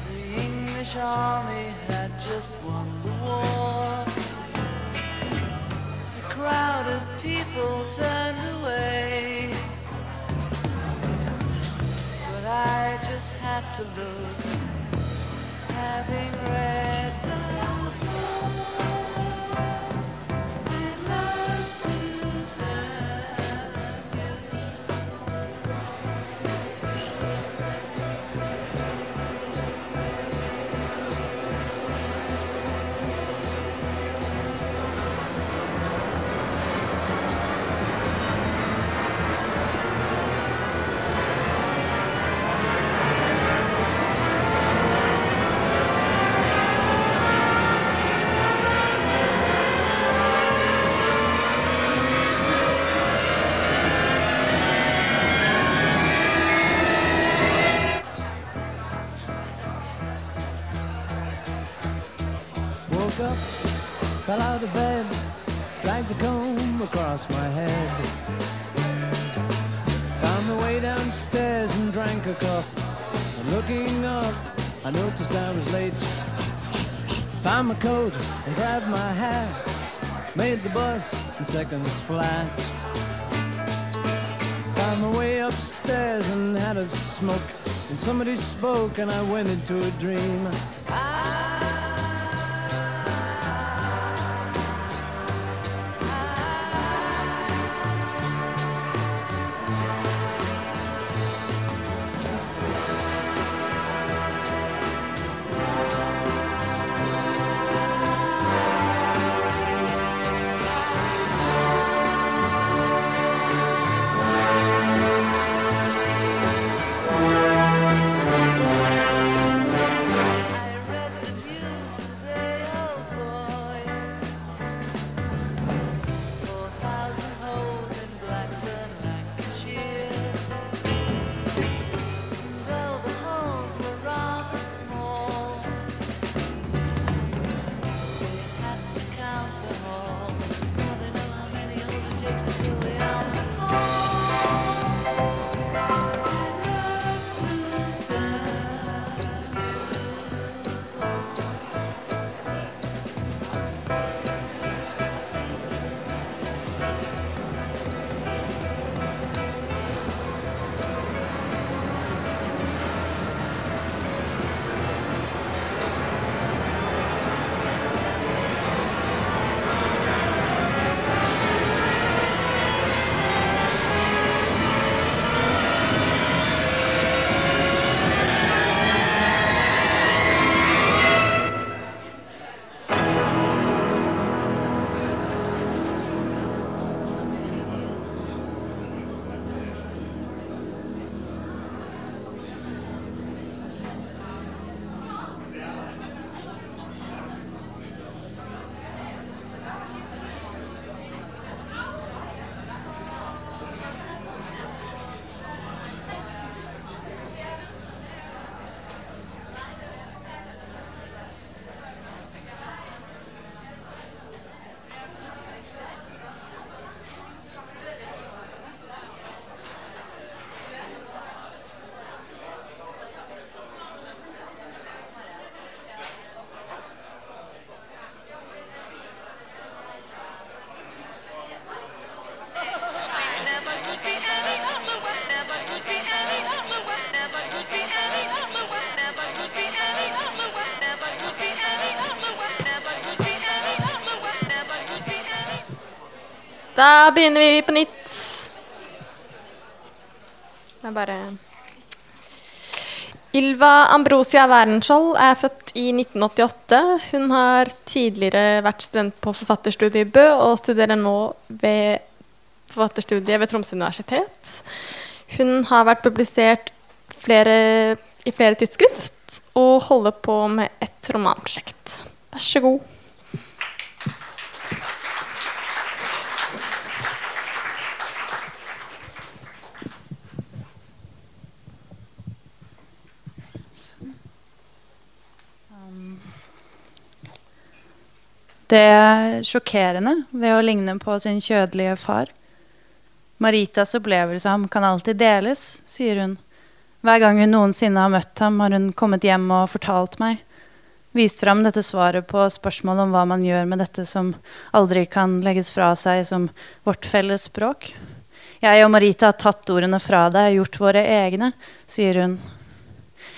The English army had just won the war. A crowd of people turned away. But I just had to look, having read out of bed, dragged the comb across my head. Found my way downstairs and drank a cup. And looking up, I noticed I was late. Found my coat and grabbed my hat. Made the bus in seconds flat. Found my way upstairs and had a smoke. And somebody spoke and I went into a dream. Da begynner vi på nytt. Det er bare Ylva Ambrosia Wærenskjold er født i 1988. Hun har tidligere vært student på forfatterstudiet i Bø og studerer nå ved forfatterstudiet ved Tromsø universitet. Hun har vært publisert flere, i flere tidsskrift og holder på med et romanprosjekt. Vær så god. Det sjokkerende ved å ligne på sin kjødelige far. Maritas opplevelse av ham kan alltid deles, sier hun. Hver gang hun noensinne har møtt ham, har hun kommet hjem og fortalt meg. Vist fram dette svaret på spørsmålet om hva man gjør med dette som aldri kan legges fra seg som vårt felles språk. Jeg og Marita har tatt ordene fra deg og gjort våre egne, sier hun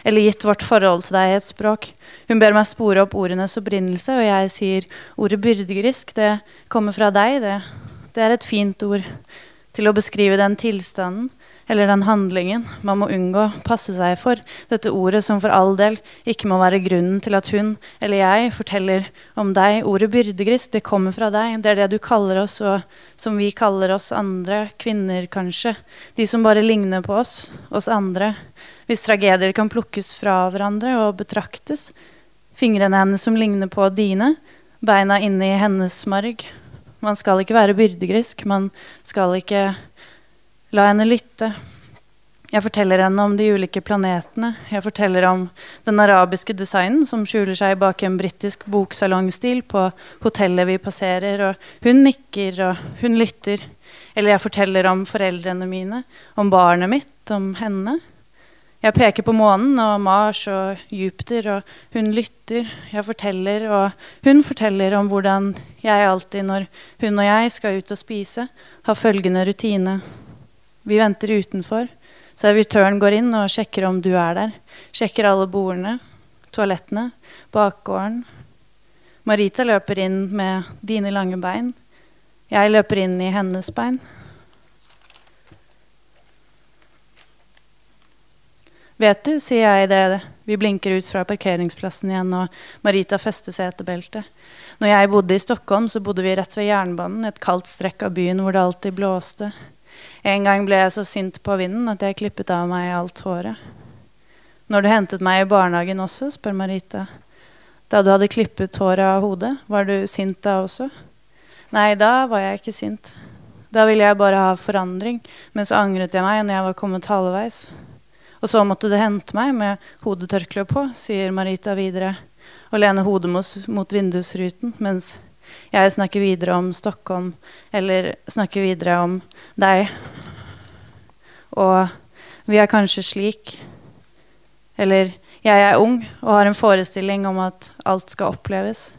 eller gitt vårt forhold til deg i et språk. Hun ber meg spore opp ordenes opprinnelse, og jeg sier ordet byrdegrisk, det kommer fra deg, det. Det er et fint ord til å beskrive den tilstanden eller den handlingen man må unngå, passe seg for, dette ordet som for all del ikke må være grunnen til at hun eller jeg forteller om deg. Ordet byrdegrisk, det kommer fra deg. Det er det du kaller oss, og som vi kaller oss andre, kvinner kanskje. De som bare ligner på oss, oss andre. Hvis tragedier kan plukkes fra hverandre og betraktes. Fingrene hennes som ligner på dine, beina inne i hennes marg. Man skal ikke være byrdegrisk. Man skal ikke La henne lytte. Jeg forteller henne om de ulike planetene. Jeg forteller om den arabiske designen som skjuler seg bak en britisk boksalongstil på hotellet vi passerer, og hun nikker, og hun lytter. Eller jeg forteller om foreldrene mine, om barnet mitt, om henne. Jeg peker på månen og Mars og Jupiter, og hun lytter. Jeg forteller, og hun forteller om hvordan jeg alltid, når hun og jeg skal ut og spise, har følgende rutine. Vi venter utenfor. Servitøren går inn og sjekker om du er der. Sjekker alle bordene, toalettene, bakgården. Marita løper inn med dine lange bein. Jeg løper inn i hennes bein. Vet du, sier jeg det. Vi blinker ut fra parkeringsplassen igjen, og Marita fester setebeltet. Når jeg bodde i Stockholm, så bodde vi rett ved jernbanen, et kaldt strekk av byen hvor det alltid blåste. En gang ble jeg så sint på vinden at jeg klippet av meg alt håret. Når du hentet meg i barnehagen også, spør Marita. Da du hadde klippet håret av hodet, var du sint da også? Nei, da var jeg ikke sint. Da ville jeg bare ha forandring, men så angret jeg meg når jeg var kommet halvveis. Og så måtte du hente meg med hodetørkle på, sier Marita videre, og lener hodet mot, vindusruten mens jeg snakker videre om Stockholm, eller snakker videre om deg. Og vi er kanskje slik Eller jeg er ung og har en forestilling om at alt skal oppleves.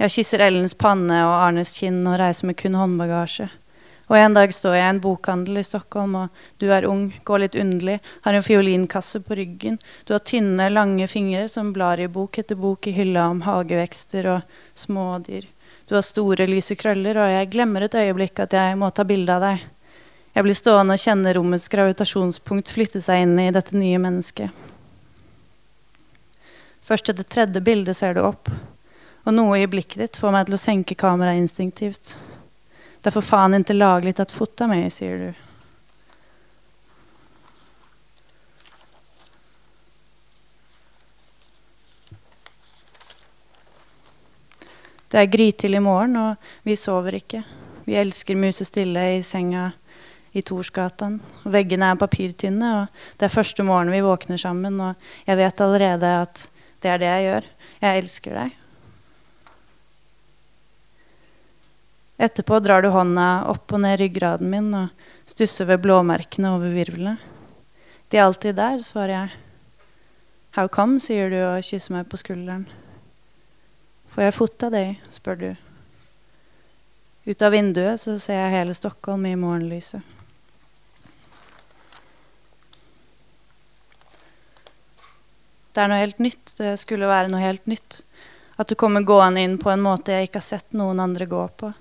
Jeg kysser Ellens panne og Arnes kinn og reiser med kun håndbagasje. Og en dag står jeg i en bokhandel i Stockholm, og du er ung, går litt underlig, har en fiolinkasse på ryggen. Du har tynne, lange fingre som blar i bok etter bok i hylla om hagevekster og smådyr. Du har store, lyse krøller, og jeg glemmer et øyeblikk at jeg må ta bilde av deg. Jeg blir stående og kjenne rommets gravitasjonspunkt flytte seg inn i dette nye mennesket. Først etter tredje bilde ser du opp, og noe i blikket ditt får meg til å senke kameraet instinktivt. Det er for faen ikke laglig tatt fot av meg, sier du. Det er grytidlig morgen, og vi sover ikke. Vi elsker musestille i senga i Torsgatan. Veggene er papirtynne, og det er første morgen vi våkner sammen. Og jeg vet allerede at det er det jeg gjør. Jeg elsker deg. Etterpå drar du hånda opp og ned ryggraden min og stusser ved blåmerkene over virvlene. De er alltid der, svarer jeg. How come, sier du og kysser meg på skulderen. Får jeg fot av deg? spør du. Ut av vinduet så ser jeg hele Stockholm i morgenlyset. Det er noe helt nytt. Det skulle være noe helt nytt. At du kommer gående inn på en måte jeg ikke har sett noen andre gå på.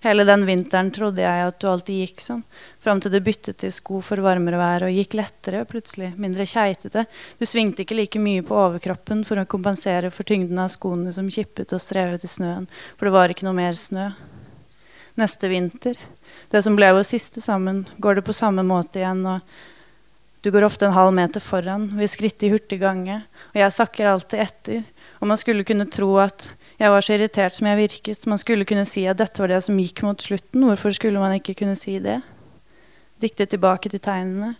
Hele den vinteren trodde jeg at du alltid gikk sånn. Fram til du byttet til sko for varmere vær og gikk lettere, plutselig mindre keitete. Du svingte ikke like mye på overkroppen for å kompensere for tyngden av skoene som kippet og strevet i snøen, for det var ikke noe mer snø. Neste vinter, det som ble vår siste sammen, går det på samme måte igjen, og du går ofte en halv meter foran, vi skritter i hurtig gange, og jeg sakker alltid etter, og man skulle kunne tro at jeg var så irritert som jeg virket. Man skulle kunne si at dette var det som gikk mot slutten. Hvorfor skulle man ikke kunne si det? Dikte tilbake til tegnene.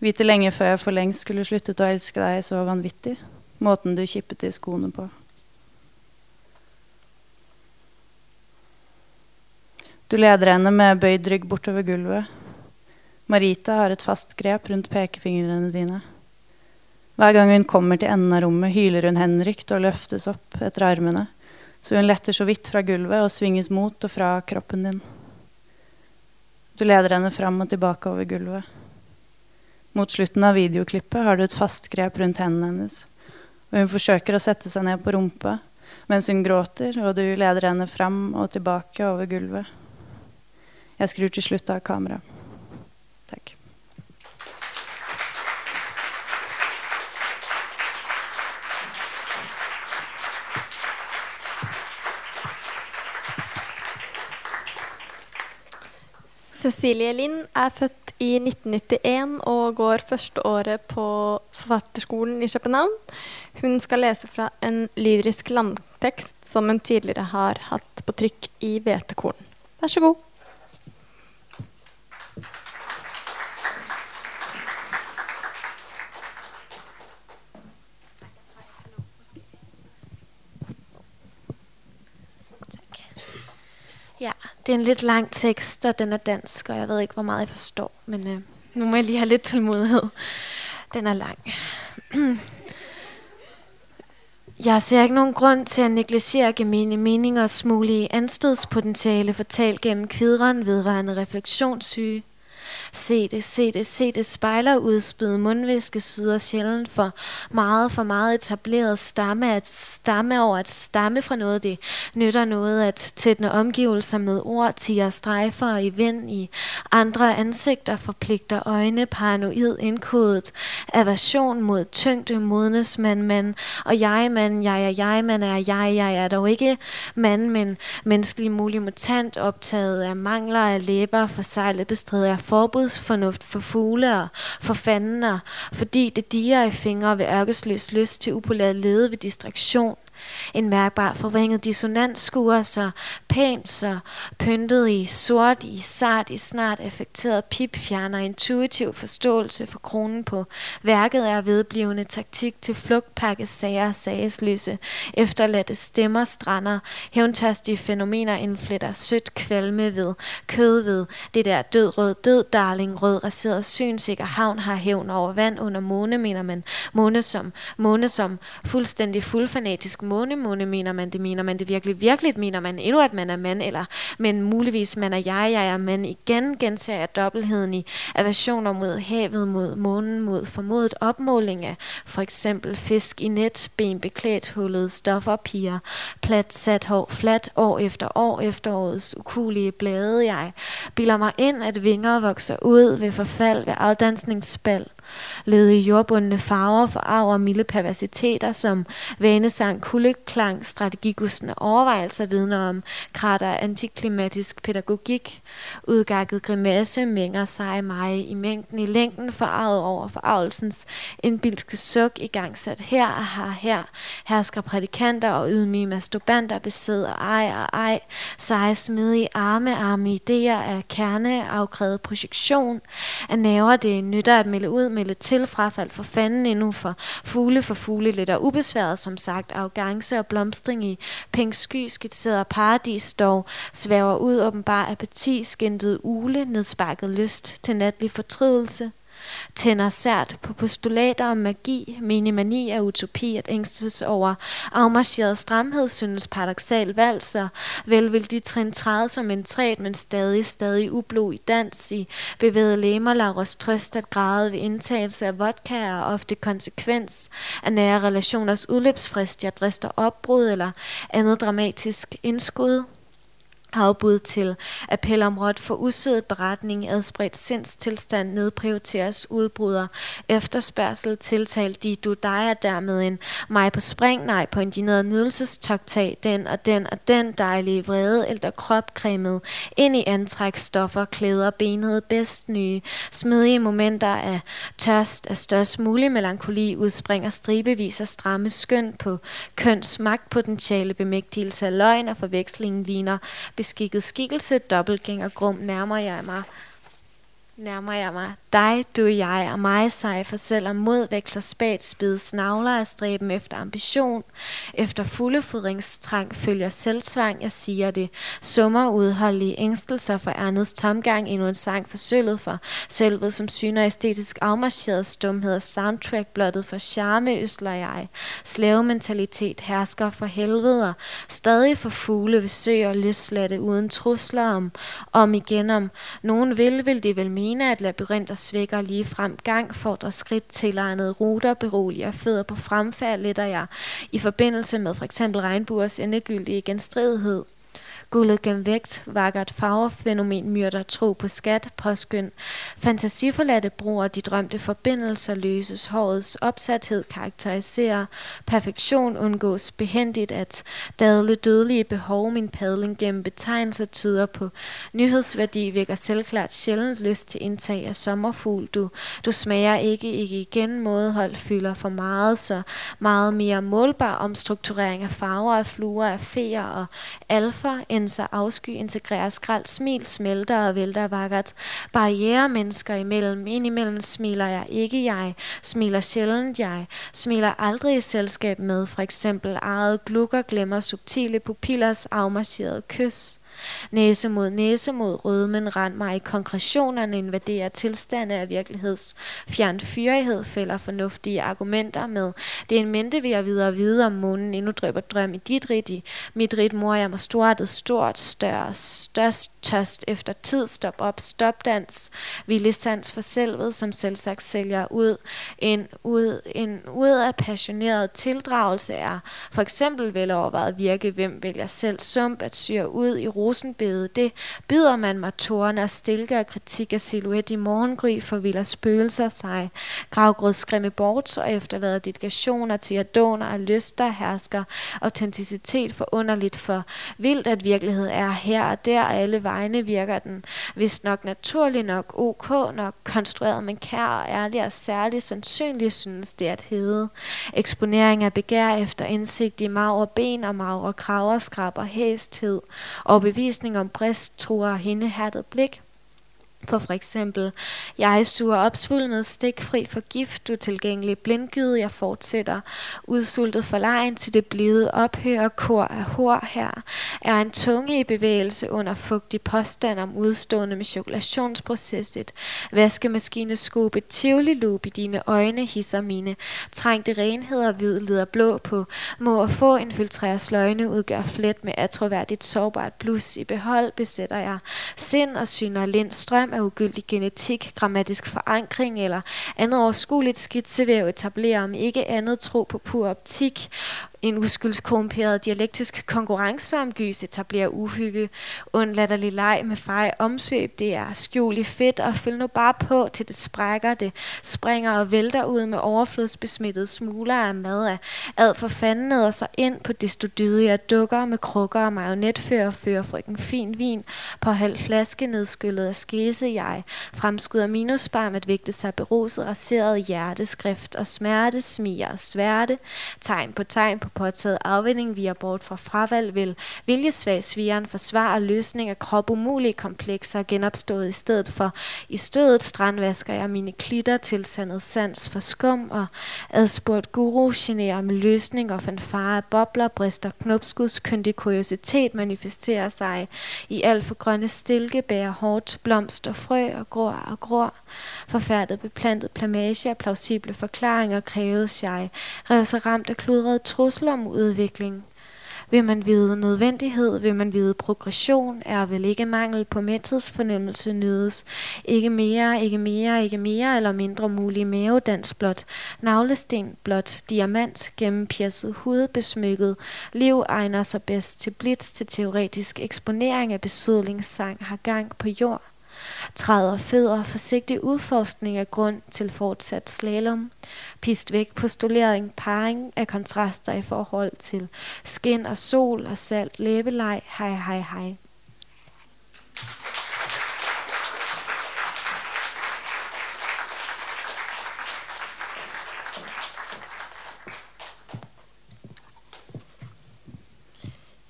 Vite lenge før jeg for lengst skulle sluttet å elske deg så vanvittig. Måten du kippet i skoene på. Du leder henne med bøyd rygg bortover gulvet. Marita har et fast grep rundt pekefingrene dine. Hver gang hun kommer til enden av rommet, hyler hun henrykt og løftes opp etter armene så hun letter så vidt fra gulvet og svinges mot og fra kroppen din. Du leder henne fram og tilbake over gulvet. Mot slutten av videoklippet har du et fast grep rundt hendene hennes, og hun forsøker å sette seg ned på rumpa mens hun gråter, og du leder henne fram og tilbake over gulvet. Jeg skrur til slutt av kameraet. Cecilie Lind er født i 1991 og går første året på Forfatterskolen i København. Hun skal lese fra en lyrisk landtekst som hun tidligere har hatt på trykk i Hvetekorn. Vær så god. Ja, det er en litt lang tekst, og den er dansk, og jeg vet ikke hvor mye jeg forstår. Men øh, nå må jeg lige ha litt tålmodighet. Den er lang. Jeg ser ikke noen grunn til å neglisjere gemene meningers mulige anstødspotentiale fortalt gennem kvidren vedrørende refleksjonssyge. Se det, se det, se det spejler udspyde mundviske syder sjældent for meget, for meget etableret stamme at stamme over at stamme fra noget. Det nytter noget at tætne omgivelser med ord, tiger strejfer i vind i andre ansigter, forpligter øjne, paranoid indkodet, aversion mod tyngde, modnes man, man, og jeg, man, jeg er jeg, man er jeg, jeg er dog ikke mand, men menneskelig mulig mutant, optaget af mangler af læber, forsejlet bestrider jeg forbudsfornuft for fugle og for fanden, fordi det diger i fingre ved ørkesløs lyst til upolæret lede ved distraktion. En mærkbar forvrænget dissonans skuer så pænt, så pyntet i sort, i sart, i snart effekteret pip, fjerner intuitiv forståelse for kronen på. Værket er vedblivende taktik til flugtpakke sager, sagesløse, efterladte stemmer, strander, hævntørstige fænomener indfletter sødt kvalme ved, kød ved, det der død, rød, død, darling, rød, raseret, synsikker havn har hævn over vand under måne, mener man, måne som, måne som, fuldstændig fuldfanatisk måne, måne mener man det, mener man det virkelig, virkelig mener man endnu, at man er mand, eller men muligvis man er jeg, jeg er mand. Igen gentager jeg dobbeltheden i aversioner mod havet, mod månen, mod formodet opmåling af for eksempel fisk i net, ben beklædt, hullet stoffer, piger, plat sat hår, flat år efter år efter årets ukulige blade. Jeg bilder mig ind, at vinger vokser ud ved forfald, ved afdansningsspald led i jordbundne farver, forarver milde perversiteter som vanesang, kuldeklang, strategigustende overvejelser vidner om krater antiklimatisk pædagogik, udgakket grimasse, mænger sig mig i mængden i længden, forarvet over forarvelsens indbilske suk, i gang sat her og her, her, hersker prædikanter og ydmyge masturbanter, besidder ej og ej, seje smidige arme, arme idéer af kerne, afkrævet projektion, af naver det nytter at melde ud melde til, frafald for fanden endnu for fugle for fugle, lidt og ubesværet som sagt, arrogance og blomstring i pink sky, skitseret paradis dog, svæver ud åbenbar apati, skintet ule, nedsparket lyst til natlig fortrydelse, tænder sært på postulater om magi, minimani og utopi at ængstes over afmarcheret stramhed synes paradoxal valser, vel vil de trin træde som en træt, men stadig, stadig ublo i dans i bevægede læmer, Lauras trøst at græde ved indtagelse af vodka og ofte konsekvens af nære relationers udløbsfrist, jeg drister opbrud eller andet dramatisk indskud. Afbud til appel om råd for usødet beretning, adspredt sindstilstand, nedprioriteres udbryder, efterspørgsel, tiltalt de du dig er dermed en mig på spring, nej på en dineret nydelsestoktag, den og den og den dejlige vrede, eller krop cremet, ind i antræksstoffer, klæder benet, bedst nye, smidige momenter af tørst, af størst mulig melankoli, udspringer stribevis af stramme skøn på køns magtpotentiale, bemægtigelse af løgn og forvekslingen ligner beskikket skikkelse, dobbeltgængergrum, nærmer jeg mig nærmer jeg mig. Dig, du, jeg og mig sig, for selvom mod veksler spæt, spid snavler af stræben efter ambition, efter fuldefodringstrang følger selvtvang, jeg siger det. Summer udholdelige ængstelser for ærnets tomgang, endnu en sang for sølvet for selvet, som syner æstetisk afmarcheret stumhed og soundtrack blottet for charme, øsler jeg. Slavementalitet hersker for helvede, stadig for fugle ved søer løslatte uden trusler om, om igen om. Nogen vil, vil de vel mene, mene, at labyrinter svækker lige frem gang, fordrer skridt tilegnet ruter, beroliger fødder på fremfærd, letter jeg i forbindelse med for eksempel regnbuers endegyldige genstridighed. Guldet gennem vægt, vakkert farvefænomen, myrder tro på skat, påskynd. Fantasiforladte bruger de drømte forbindelser, løses hårets opsathed, karakteriserer perfektion, undgås behendigt at dadle dødelige behov. Min padling gennem betegnelser tyder på nyhedsværdi, vækker selvklart sjældent lyst til indtag af sommerfugl. Du, du smager ikke, ikke igen, mådehold fylder for meget, så meget mere målbar omstrukturering af farver, af fluer, af feer og alfa, sig afsky, integrere, skrald, smil, smelter og vælter vakkert. Barriere mennesker imellem, indimellem smiler jeg ikke jeg, smiler sjældent jeg, smiler aldrig i selskab med, for eksempel eget glukker glemmer subtile pupillers afmarcherede kys. Næse mod næse mod rødmen rend mig. Konkretionerne invaderer tilstande af virkeligheds Fjernt fyrighed fælder fornuftige argumenter med. Det er en mente ved at videre vide om månen. Endnu drøber drøm i dit rit i mit rigt mor. Jeg mig stortet stort større størst tørst efter tid. Stop op stop dans. Villig sans for selvet som selvsagt sælger ud. En ud en ud af passioneret tildragelse er for eksempel velovervejet virke. Hvem vælger selv sump at syre ud i ro rosenbede, det byder man mig tårne og stilke og kritik af silhuet i morgengry, forvilder spøgelser sig. Gravgrød skræmme bort og efterlader dedikationer til adoner og lyster hersker autenticitet for underligt for vildt, at virkelighed er her og der, og alle vegne virker den, hvis nok naturlig nok, ok nok, konstrueret, men kær og ærlig og særlig sandsynlig synes det at hedde. Eksponering af begær efter indsigt i magre ben og magre kraver, skrab og hæsthed, og overbevisning om brist, truer hende hærdet blik. For for eksempel, jeg suger opsvulmet stikfri for gift, utilgængelig blindgyde, jeg fortsætter, udsultet for lejen til det blide ophør, kor af hår her, er en tunge i bevægelse under fugtig påstand om udstående med chokolationsprocesset. vaskemaskine et tivoli loop i dine øjne, hisser mine trængte renheder, hvid lider blå på, må og få infiltrere sløjne, udgør flet med atroværdigt sårbart blus i behold, besætter jeg sind og syner lind strøm af ugyldig genetik, grammatisk forankring eller andet overskueligt å etablere om ikke andet tro på pur optik, en uskyldskorrumperet dialektisk konkurranse om gys etablerer uhygge, undlatterlig leg med fej omsøb, det er skjul i fedt, og følg nu bare på, til det sprækker, det springer og vælter ud med overflodsbesmittede smuler af mad ad for fanden neder sig ind på dydige dukker med krukker og marionetfører, fører frøken fin vin på halv flaske nedskyllet af skese. Jeg, fremskud af minusbarm at vægte sig beruset, raseret hjerteskrift og smerte, smiger og sværte, tegn på tegn på påtaget afvinding via bort fra fravalg vil viljesvagsvigeren forsvare løsning af kroppumulige komplekser genopstået i stedet for i stødet strandvasker jeg mine klitter til sandet sans for skum og adspurgt guru generer med løsning og fanfare bobler, brister knopskuds, kyndig kuriositet manifesterer sig i alt for grønne stilke, bærer hårdt, blomst og frø og gror og gror. Forfærdet beplantet plamage af plausible forklaringer krævede jeg, rev sig ramt af kludret trusler om udvikling. Vil man vide nødvendighed, vil man vide progression, er vel ikke mangel på mæthedsfornemmelse nydes. Ikke mere, ikke mere, ikke mere, eller mindre mulig mavedans blot. Navlesten blot, diamant, gennempjæsset, hudbesmykket. Liv egner sig bedst til blitz, til teoretisk eksponering af besødlingssang, har gang på jord. Træder fødder, forsigtig udforskning af grund til fortsat slalom. Pist væk postulering, parring af kontraster i forhold til skin og sol og salt læbeleg, hej hej hej.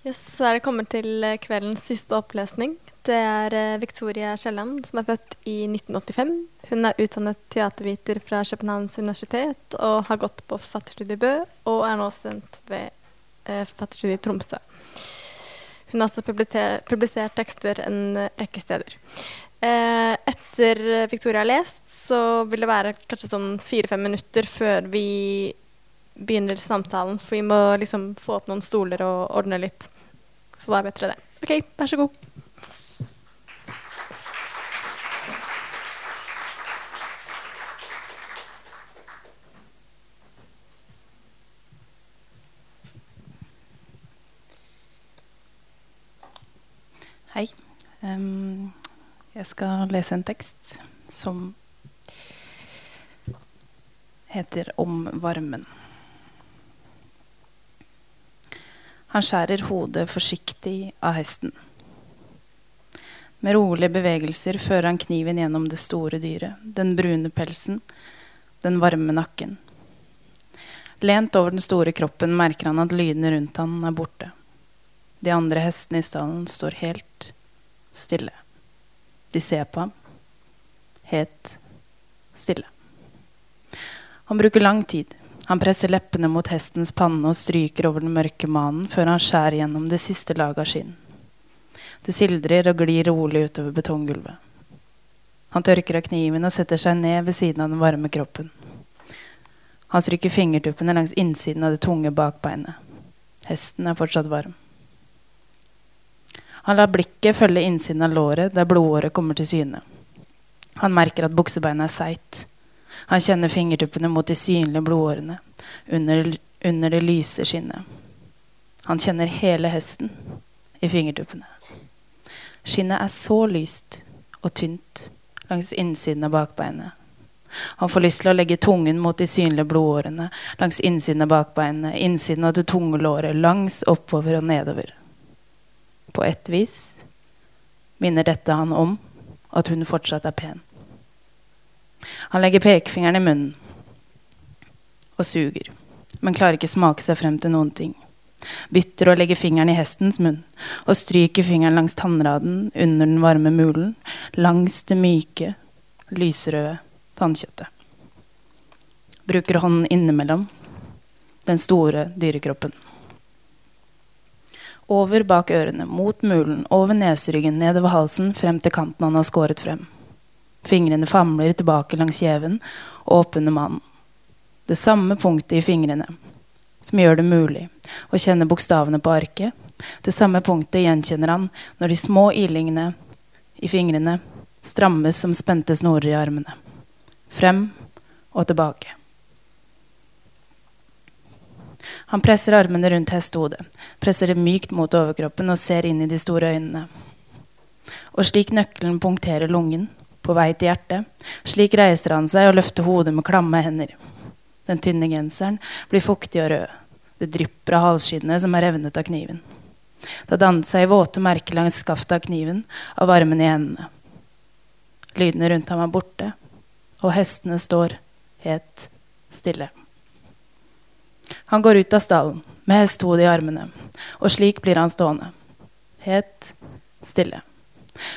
Yes, så er det kommet til eh, kveldens siste opplesning. Det er eh, Victoria Kielland, som er født i 1985. Hun er utdannet teaterviter fra Københavns universitet og har gått på forfatterstudiet Bø, og er nå student ved eh, forfatterstudiet Tromsø. Hun har også publisert tekster en rekke steder. Eh, etter Victoria har lest, så vil det være kanskje sånn fire-fem minutter før vi begynner samtalen, for vi må liksom få opp noen stoler og ordne litt. Så da er det bedre det. OK, vær så god. Hei. Em, jeg skal lese en tekst som heter Om varmen. Han skjærer hodet forsiktig av hesten. Med rolige bevegelser fører han kniven gjennom det store dyret, den brune pelsen, den varme nakken. Lent over den store kroppen merker han at lydene rundt han er borte. De andre hestene i stallen står helt stille. De ser på ham. Helt stille. Han bruker lang tid. Han presser leppene mot hestens panne og stryker over den mørke manen før han skjærer gjennom det siste laget av skinn. Det sildrer og glir rolig utover betonggulvet. Han tørker av kniven og setter seg ned ved siden av den varme kroppen. Han stryker fingertuppene langs innsiden av det tunge bakbeinet. Hesten er fortsatt varm. Han lar blikket følge innsiden av låret der blodåret kommer til syne. Han merker at buksebeinet er seigt. Han kjenner fingertuppene mot de synlige blodårene under, under det lyse skinnet. Han kjenner hele hesten i fingertuppene. Skinnet er så lyst og tynt langs innsiden av bakbeinet. Han får lyst til å legge tungen mot de synlige blodårene langs innsiden av bakbeinet, innsiden av det tunge låret, langs oppover og nedover. På ett vis minner dette han om at hun fortsatt er pen. Han legger pekefingeren i munnen og suger, men klarer ikke smake seg frem til noen ting. Bytter og legger fingeren i hestens munn og stryker fingeren langs tannraden under den varme mulen, langs det myke, lysrøde tannkjøttet. Bruker hånden innimellom den store dyrekroppen. Over bak ørene, mot mulen, over neseryggen, nedover halsen, frem til kanten han har skåret frem. Fingrene famler tilbake langs kjeven og oppunder mannen. Det samme punktet i fingrene som gjør det mulig å kjenne bokstavene på arket. Det samme punktet gjenkjenner han når de små ilingene i fingrene strammes som spente snorer i armene. Frem og tilbake. Han presser armene rundt hestehodet, presser det mykt mot overkroppen og ser inn i de store øynene. Og slik nøkkelen punkterer lungen, på vei til hjertet, slik reiser han seg og løfter hodet med klamme hender. Den tynne genseren blir fuktig og rød. Det drypper av halsskinnet som er revnet av kniven. Det har dannet seg våte merker langs skaftet av kniven, av varmen i hendene. Lydene rundt ham er borte, og hestene står helt stille. Han går ut av stallen med hestehodet i armene, og slik blir han stående. Helt stille.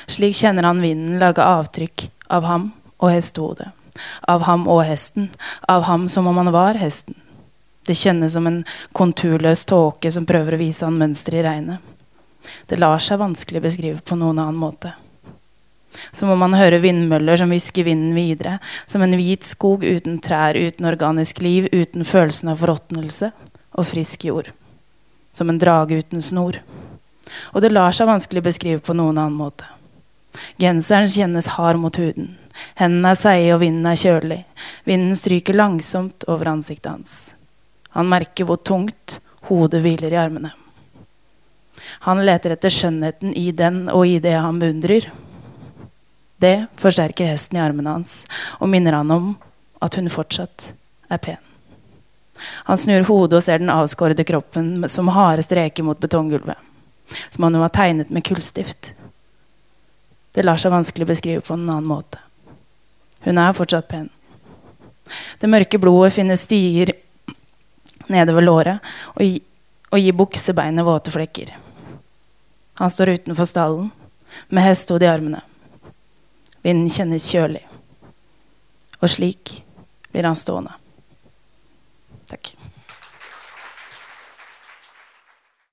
Slik kjenner han vinden lage avtrykk av ham og hestehodet. Av ham og hesten. Av ham som om han var hesten. Det kjennes som en konturløs tåke som prøver å vise han mønster i regnet. Det lar seg vanskelig beskrive på noen annen måte. Som må man høre vindmøller som hvisker vinden videre, som en hvit skog uten trær, uten organisk liv, uten følelsen av forråtnelse og frisk jord. som en drage uten snor. Og det lar seg vanskelig beskrive på noen annen måte. Genseren kjennes hard mot huden. Hendene er seige, og vinden er kjølig. Vinden stryker langsomt over ansiktet hans. Han merker hvor tungt hodet hviler i armene. Han leter etter skjønnheten i den og i det han beundrer. Det forsterker hesten i armene hans og minner han om at hun fortsatt er pen. Han snur hodet og ser den avskårede kroppen som harde streker mot betonggulvet. Som om hun var tegnet med kullstift. Det lar seg vanskelig beskrive på en annen måte. Hun er fortsatt pen. Det mørke blodet finner stier nedover låret og, gi, og gir buksebeinet våte flekker. Han står utenfor stallen med hestehode i armene. Vinden kjennes kjølig. Og slik blir han stående. Takk.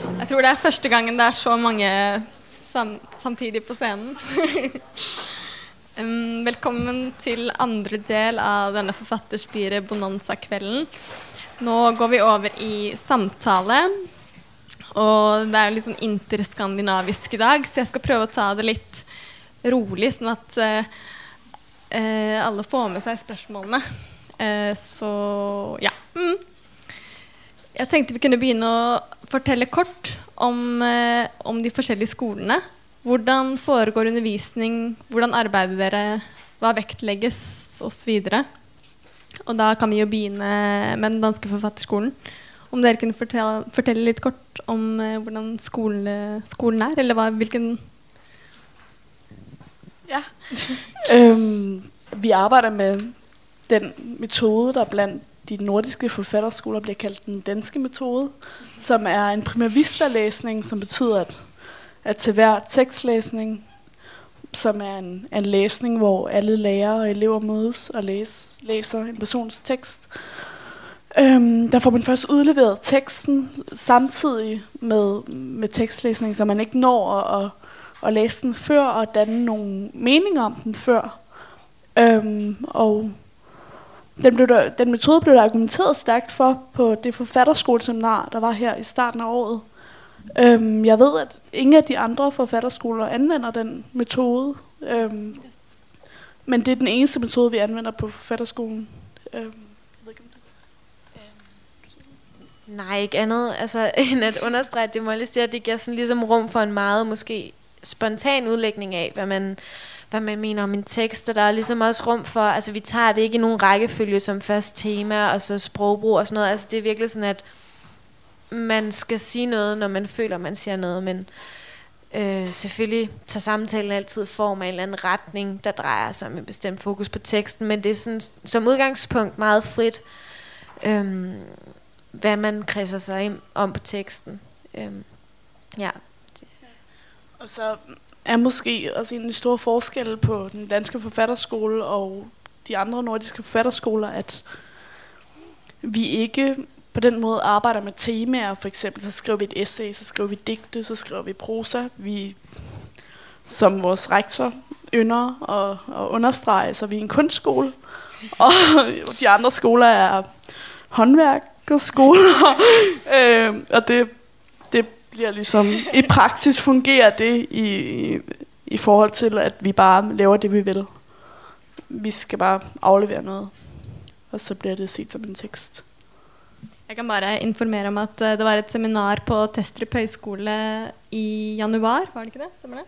Jeg tror det er første gangen det er så mange sam samtidig på scenen. um, velkommen til andre del av denne Forfatterspiret Bonanza-kvelden. Nå går vi over i samtale. Og det er jo litt sånn interskandinavisk i dag, så jeg skal prøve å ta det litt rolig, sånn at uh, uh, alle får med seg spørsmålene. Eh, så ja. Mm. Jeg tenkte vi kunne begynne å fortelle kort om, om de forskjellige skolene. Hvordan foregår undervisning? Hvordan arbeider dere? Hva vektlegges? Osv. Og, og da kan vi jo begynne med den danske forfatterskolen. Om dere kunne fortelle, fortelle litt kort om uh, hvordan skolen, skolen, er, eller hva, hvilken Ja. øhm, vi arbejder med den metode, der blandt de nordiske forfatterskoler bliver kaldt den danske metode, som er en primavista-læsning, som betyder, at, at til hver tekstlæsning, som er en, en læsning, hvor alle lærere og elever mødes og læs, læser en persons tekst, Øhm, der får man først udleveret teksten samtidig med, med tekstlæsning, så man ikke når at, at, at læse den før og danne nogle meninger om den før. Øhm, og den, blev der, den metode blev der argumenteret stærkt for på det forfatterskoleseminar, der var her i starten af året. Øhm, jeg ved, at ingen af de andre forfatterskoler anvender den metode, øhm, men det er den eneste metode, vi anvender på forfatterskolen. Øhm. Nej, ikke andet altså, end at understrege, at det må jeg sige, at det giver sådan ligesom rum for en meget måske spontan udlægning af, hvad man, hvad man mener om en tekst, og der er ligesom også rum for, altså vi tager det ikke i nogen rækkefølge som først tema, og så sprogbrug og sådan noget, altså det er virkelig sådan, at man skal sige noget, når man føler, man siger noget, men øh, selvfølgelig tager samtalen altid form af en eller anden retning, der drejer sig med bestemt fokus på teksten, men det er sådan, som udgangspunkt meget frit, øh, hvad man kredser sig om på teksten. Øh, ja. Og så er måske også en stor forskel på den danske forfatterskole og de andre nordiske forfatterskoler, at vi ikke på den måde arbejder med temaer. For eksempel så skriver vi et essay, så skriver vi digte, så skriver vi prosa. Vi, som vores rektor ynder og, og understreger, så vi er en kunstskole. Og de andre skoler er håndværkerskoler. øh, og det bliver ligesom, i praksis fungerer det i, i forhold til, at vi bare laver det, vi vil. Vi skal bare aflevere noget, og så bliver det set som en tekst. Jeg kan bare informere om at uh, det var et seminar på Testrup høgskole i januar, var det ikke det? Stemmer det?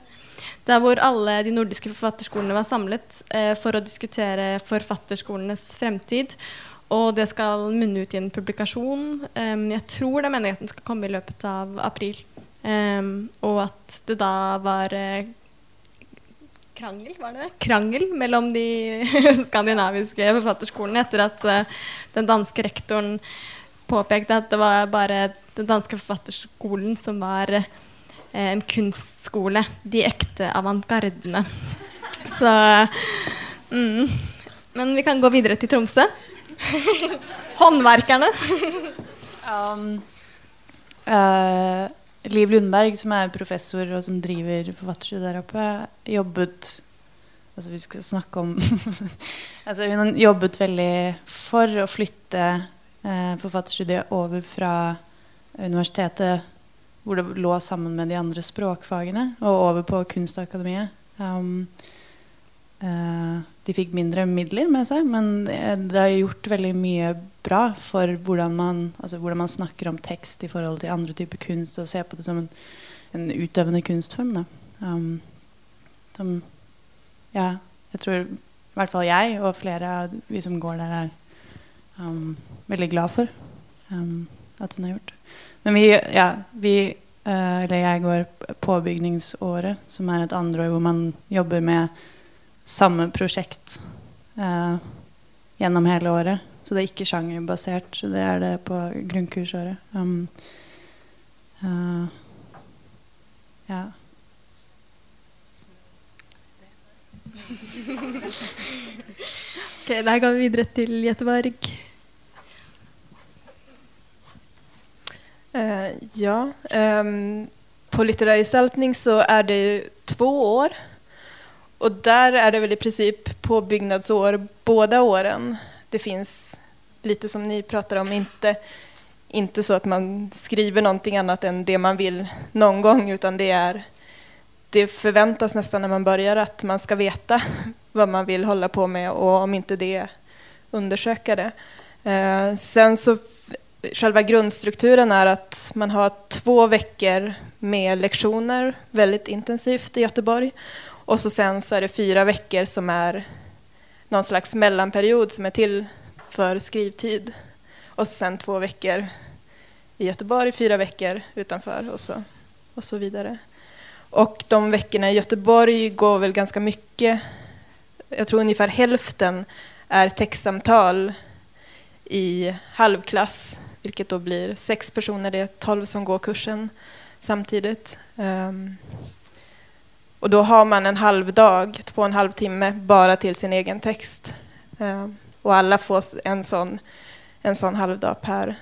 Der hvor alle de nordiske forfatterskolene var samlet eh, for å diskutere forfatterskolenes fremtid. Og det skal munne ut i en publikasjon. Um, jeg tror er meningen skal komme i løpet av april. Um, og at det da var uh, krangel, var det det? Krangel mellom de skandinaviske forfatterskolene etter at uh, den danske rektoren påpekte at det var bare den danske forfatterskolen som var uh, en kunstskole. De ekte avantgardene. Så mm. Men vi kan gå videre til Tromsø. Håndverkerne. um, uh, Liv Lundberg, som er professor og som driver forfatterstudiet der oppe, jobbet altså Vi skal snakke om altså Hun har jobbet veldig for å flytte eh, forfatterstudiet over fra universitetet hvor det lå sammen med de andre språkfagene, og over på Kunstakademiet. Um, eh, de fikk mindre midler med seg, men det, har gjort veldig mye bra for hvordan man, altså hvordan man snakker om tekst i forhold til andre typer kunst, og ser på det som en, en utøvende kunstform. Um, som ja, jeg tror i hvert fall jeg og flere av vi som går der, er um, veldig glad for um, at hun har gjort. Men vi, ja, vi uh, eller jeg går påbygningsåret, som er et andre år hvor man jobber med samme prosjekt eh, gjennom hele året. Så det er ikke sjangerbasert. Det er det på grunnkursåret. Um, uh, ja. Ok, der går vi videre til Gjeteborg. Uh, ja, Um, på Litterær gestaltning så er det to år. Och där är det väl i princip påbyggnadsår båda åren. Det finns lite som ni pratar om, inte, inte så att man skriver någonting annat än det man vill någon gång, utan det är det förväntas nästan när man börjar att man ska veta vad man vill hålla på med och om inte det undersöka det. Eh, sen så själva grundstrukturen är att man har två veckor med lektioner väldigt intensivt i Göteborg. Och så sen så är det fyra veckor som är någon slags mellanperiod som är till för skrivtid. Och så sen två veckor i Göteborg, fyra veckor utanför och så, och så vidare. Och de veckorna i Göteborg går väl ganska mycket, jag tror ungefär hälften är textsamtal i halvklass, vilket då blir sex personer, det är tolv som går kursen samtidigt. Um, och då har man en halv dag, två och en halv timme, bara till sin egen tekst. Eh, och alla får en sån, en sån halvdag per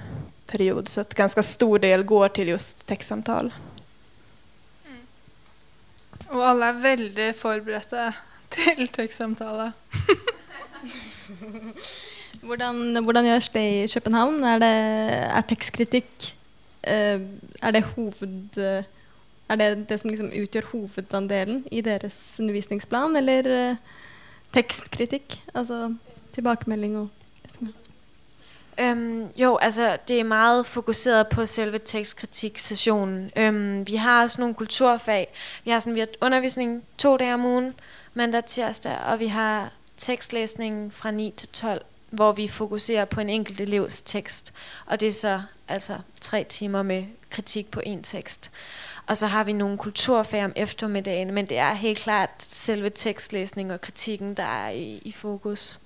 period, så att ganska stor del går till just textsamtal. Og alle er veldig forberedte til tekstsamtale. Hvordan, hvordan gjøres det i København? Er, det, er tekstkritikk eh, Er det hoved... Er det det som liksom utgjør hovedandelen i deres undervisningsplan, eller uh, tekstkritikk? Altså tilbakemelding og Øhm, jo, altså det er meget fokuseret på selve tekstkritik-sessionen. Vi har også nogle kulturfag. Vi har sådan vi har undervisning to dage om ugen, mandag tirsdag, og vi har tekstlæsning fra 9 til 12, hvor vi fokuserer på en enkelt elevs tekst. Og det er så altså tre timer med kritik på en tekst. Og så har vi nogle kulturfag om eftermiddagen, men det er helt klart selve tekstlæsning og kritikken, der er i, i fokus.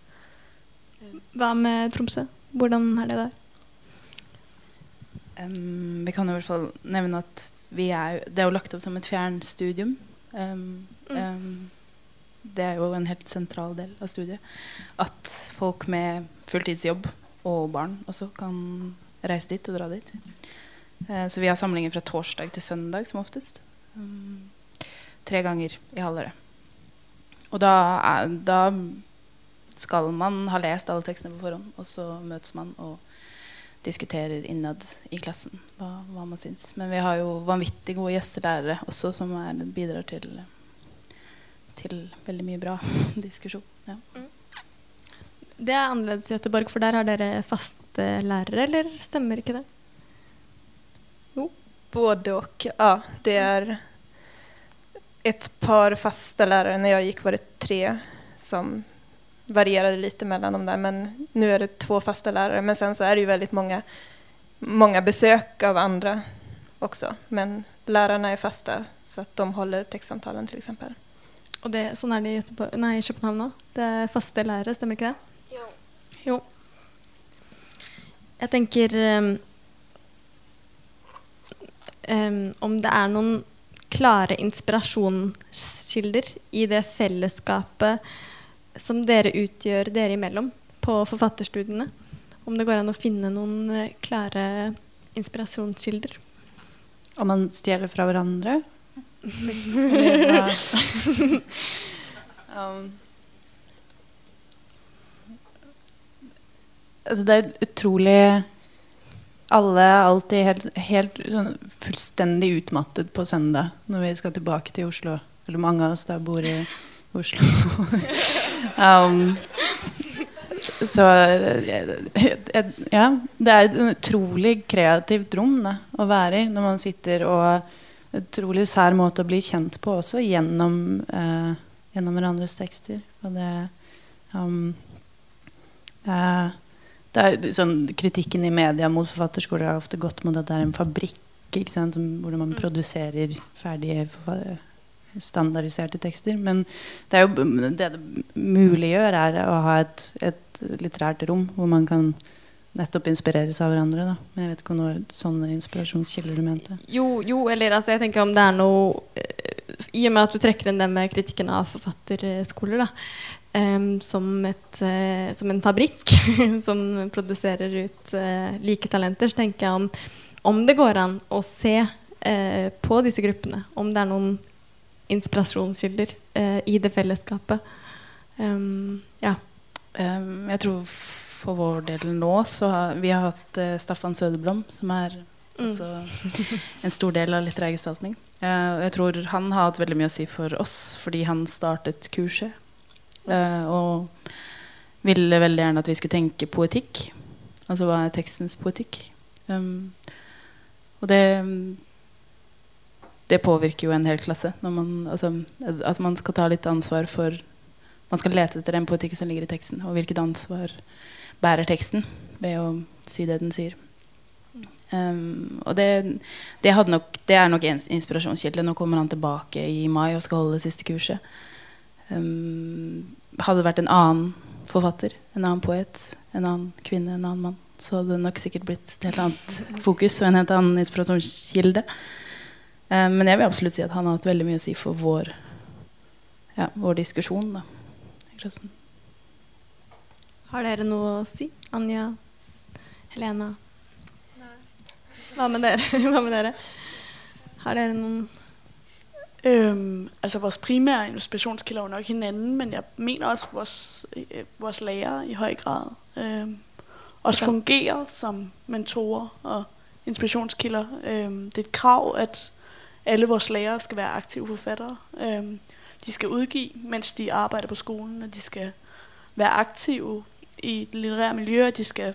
Hva med Tromsø? Hvordan er det der? Um, vi kan i hvert fall nevne at vi er, det er jo lagt opp som et fjernstudium. Um, um, det er jo en helt sentral del av studiet. At folk med fulltidsjobb og barn også kan reise dit og dra dit. Uh, så vi har samlinger fra torsdag til søndag som oftest. Um, tre ganger i halvåret. Og da, er, da skal man ha lest alle tekstene på forhånd, og så møtes man og diskuterer innad i klassen hva, hva man syns. Men vi har jo vanvittig gode gjestelærere også, som er, bidrar til, til veldig mye bra diskusjon. Ja. Det er annerledes i Göteborg, for der har dere faste lærere, eller stemmer ikke det? Både och. Ja, det är ett par fasta lärare. När jag gick var det tre som varierade lite mellan dem där. Men nu är det två fasta lärare. Men sen så är det ju väldigt många, många besök av andra också. Men lärarna är fasta så att de håller textsamtalen till exempel. Och det, sånn er det i, Göteborg, nei, i København nå? Det er faste lærere, stemmer ikke det? Jo. Jo. Jeg tenker um, om det er noen klare inspirasjonskilder i det fellesskapet som dere utgjør dere imellom på forfatterstudiene. Om det går an å finne noen eh, klare inspirasjonskilder. Om man stjeler fra hverandre? Um, altså det er utrolig alle alltid helt, helt sånn fullstendig utmattet på søndag når vi skal tilbake til Oslo. Eller mange av oss da bor i Oslo. um, så ja, det er et utrolig kreativt rom da, å være i når man sitter og Utrolig sær måte å bli kjent på også gjennom, eh, gjennom hverandres tekster. Og det, um, det er er sånn, kritikken i media mot forfatterskoler har ofte gått mot at det er en fabrikk sant, hvor man produserer ferdige standardiserte tekster. Men det, jo, det det muliggjør, er å ha et, et litterært rom hvor man kan nettopp inspireres av hverandre. Da. Men jeg vet ikke om det var sånne inspirasjonskilder du mente. Jo, jo, eller altså, jeg tenker om det er noe eh, I og med at du trekker inn det med kritikken av forfatterskoler, da. Som, et, uh, som, en fabrikk som produserer ut uh, like talenter, så tenker jeg om, om det går an å se uh, på disse gruppene. Om det er noen inspirasjonskilder i det fellesskapet. Ja. Jeg tror for vår del nå så har vi har hatt Staffan Søderblom, som er mm. en stor del av litterær gestaltning. jeg tror han har hatt veldig mye å si for oss fordi han startet kurset og ville veldig gjerne at vi skulle tenke poetikk. Altså hva er tekstens poetikk? Um, og det det påvirker jo en hel klasse. Man, altså, at man skal ta litt ansvar for Man skal lete etter den poetikken som ligger i teksten. Og hvilket ansvar bærer teksten ved å si det den sier. Um, og det, det, nok, det, er nok inspirasjonskilde. Nå kommer han tilbake i mai og skal holde det siste kurset. Um, hadde det vært en annen forfatter, en annen poet, en annen kvinne, en annen mann, så hadde det nok sikkert blitt et helt annet fokus og en helt annen inspirasjonskilde. Um, men jeg vil absolutt si at han har hatt veldig mye å si for vår, ja, vår diskusjon. Da. Har dere noe å si? Anja? Helena? Hva med dere? Hva med dere? Har dere noen Øhm, altså vores primære inspirationskilder er jo nok hinanden, men jeg mener også vores, øh, vores lærere i høj grad øhm, også okay. fungerer som mentorer og inspirationskilder. Øhm, det er et krav, at alle vores lærere skal være aktive forfattere. Øhm, de skal udgive, mens de arbejder på skolen, og de skal være aktive i det litterære miljø, og de skal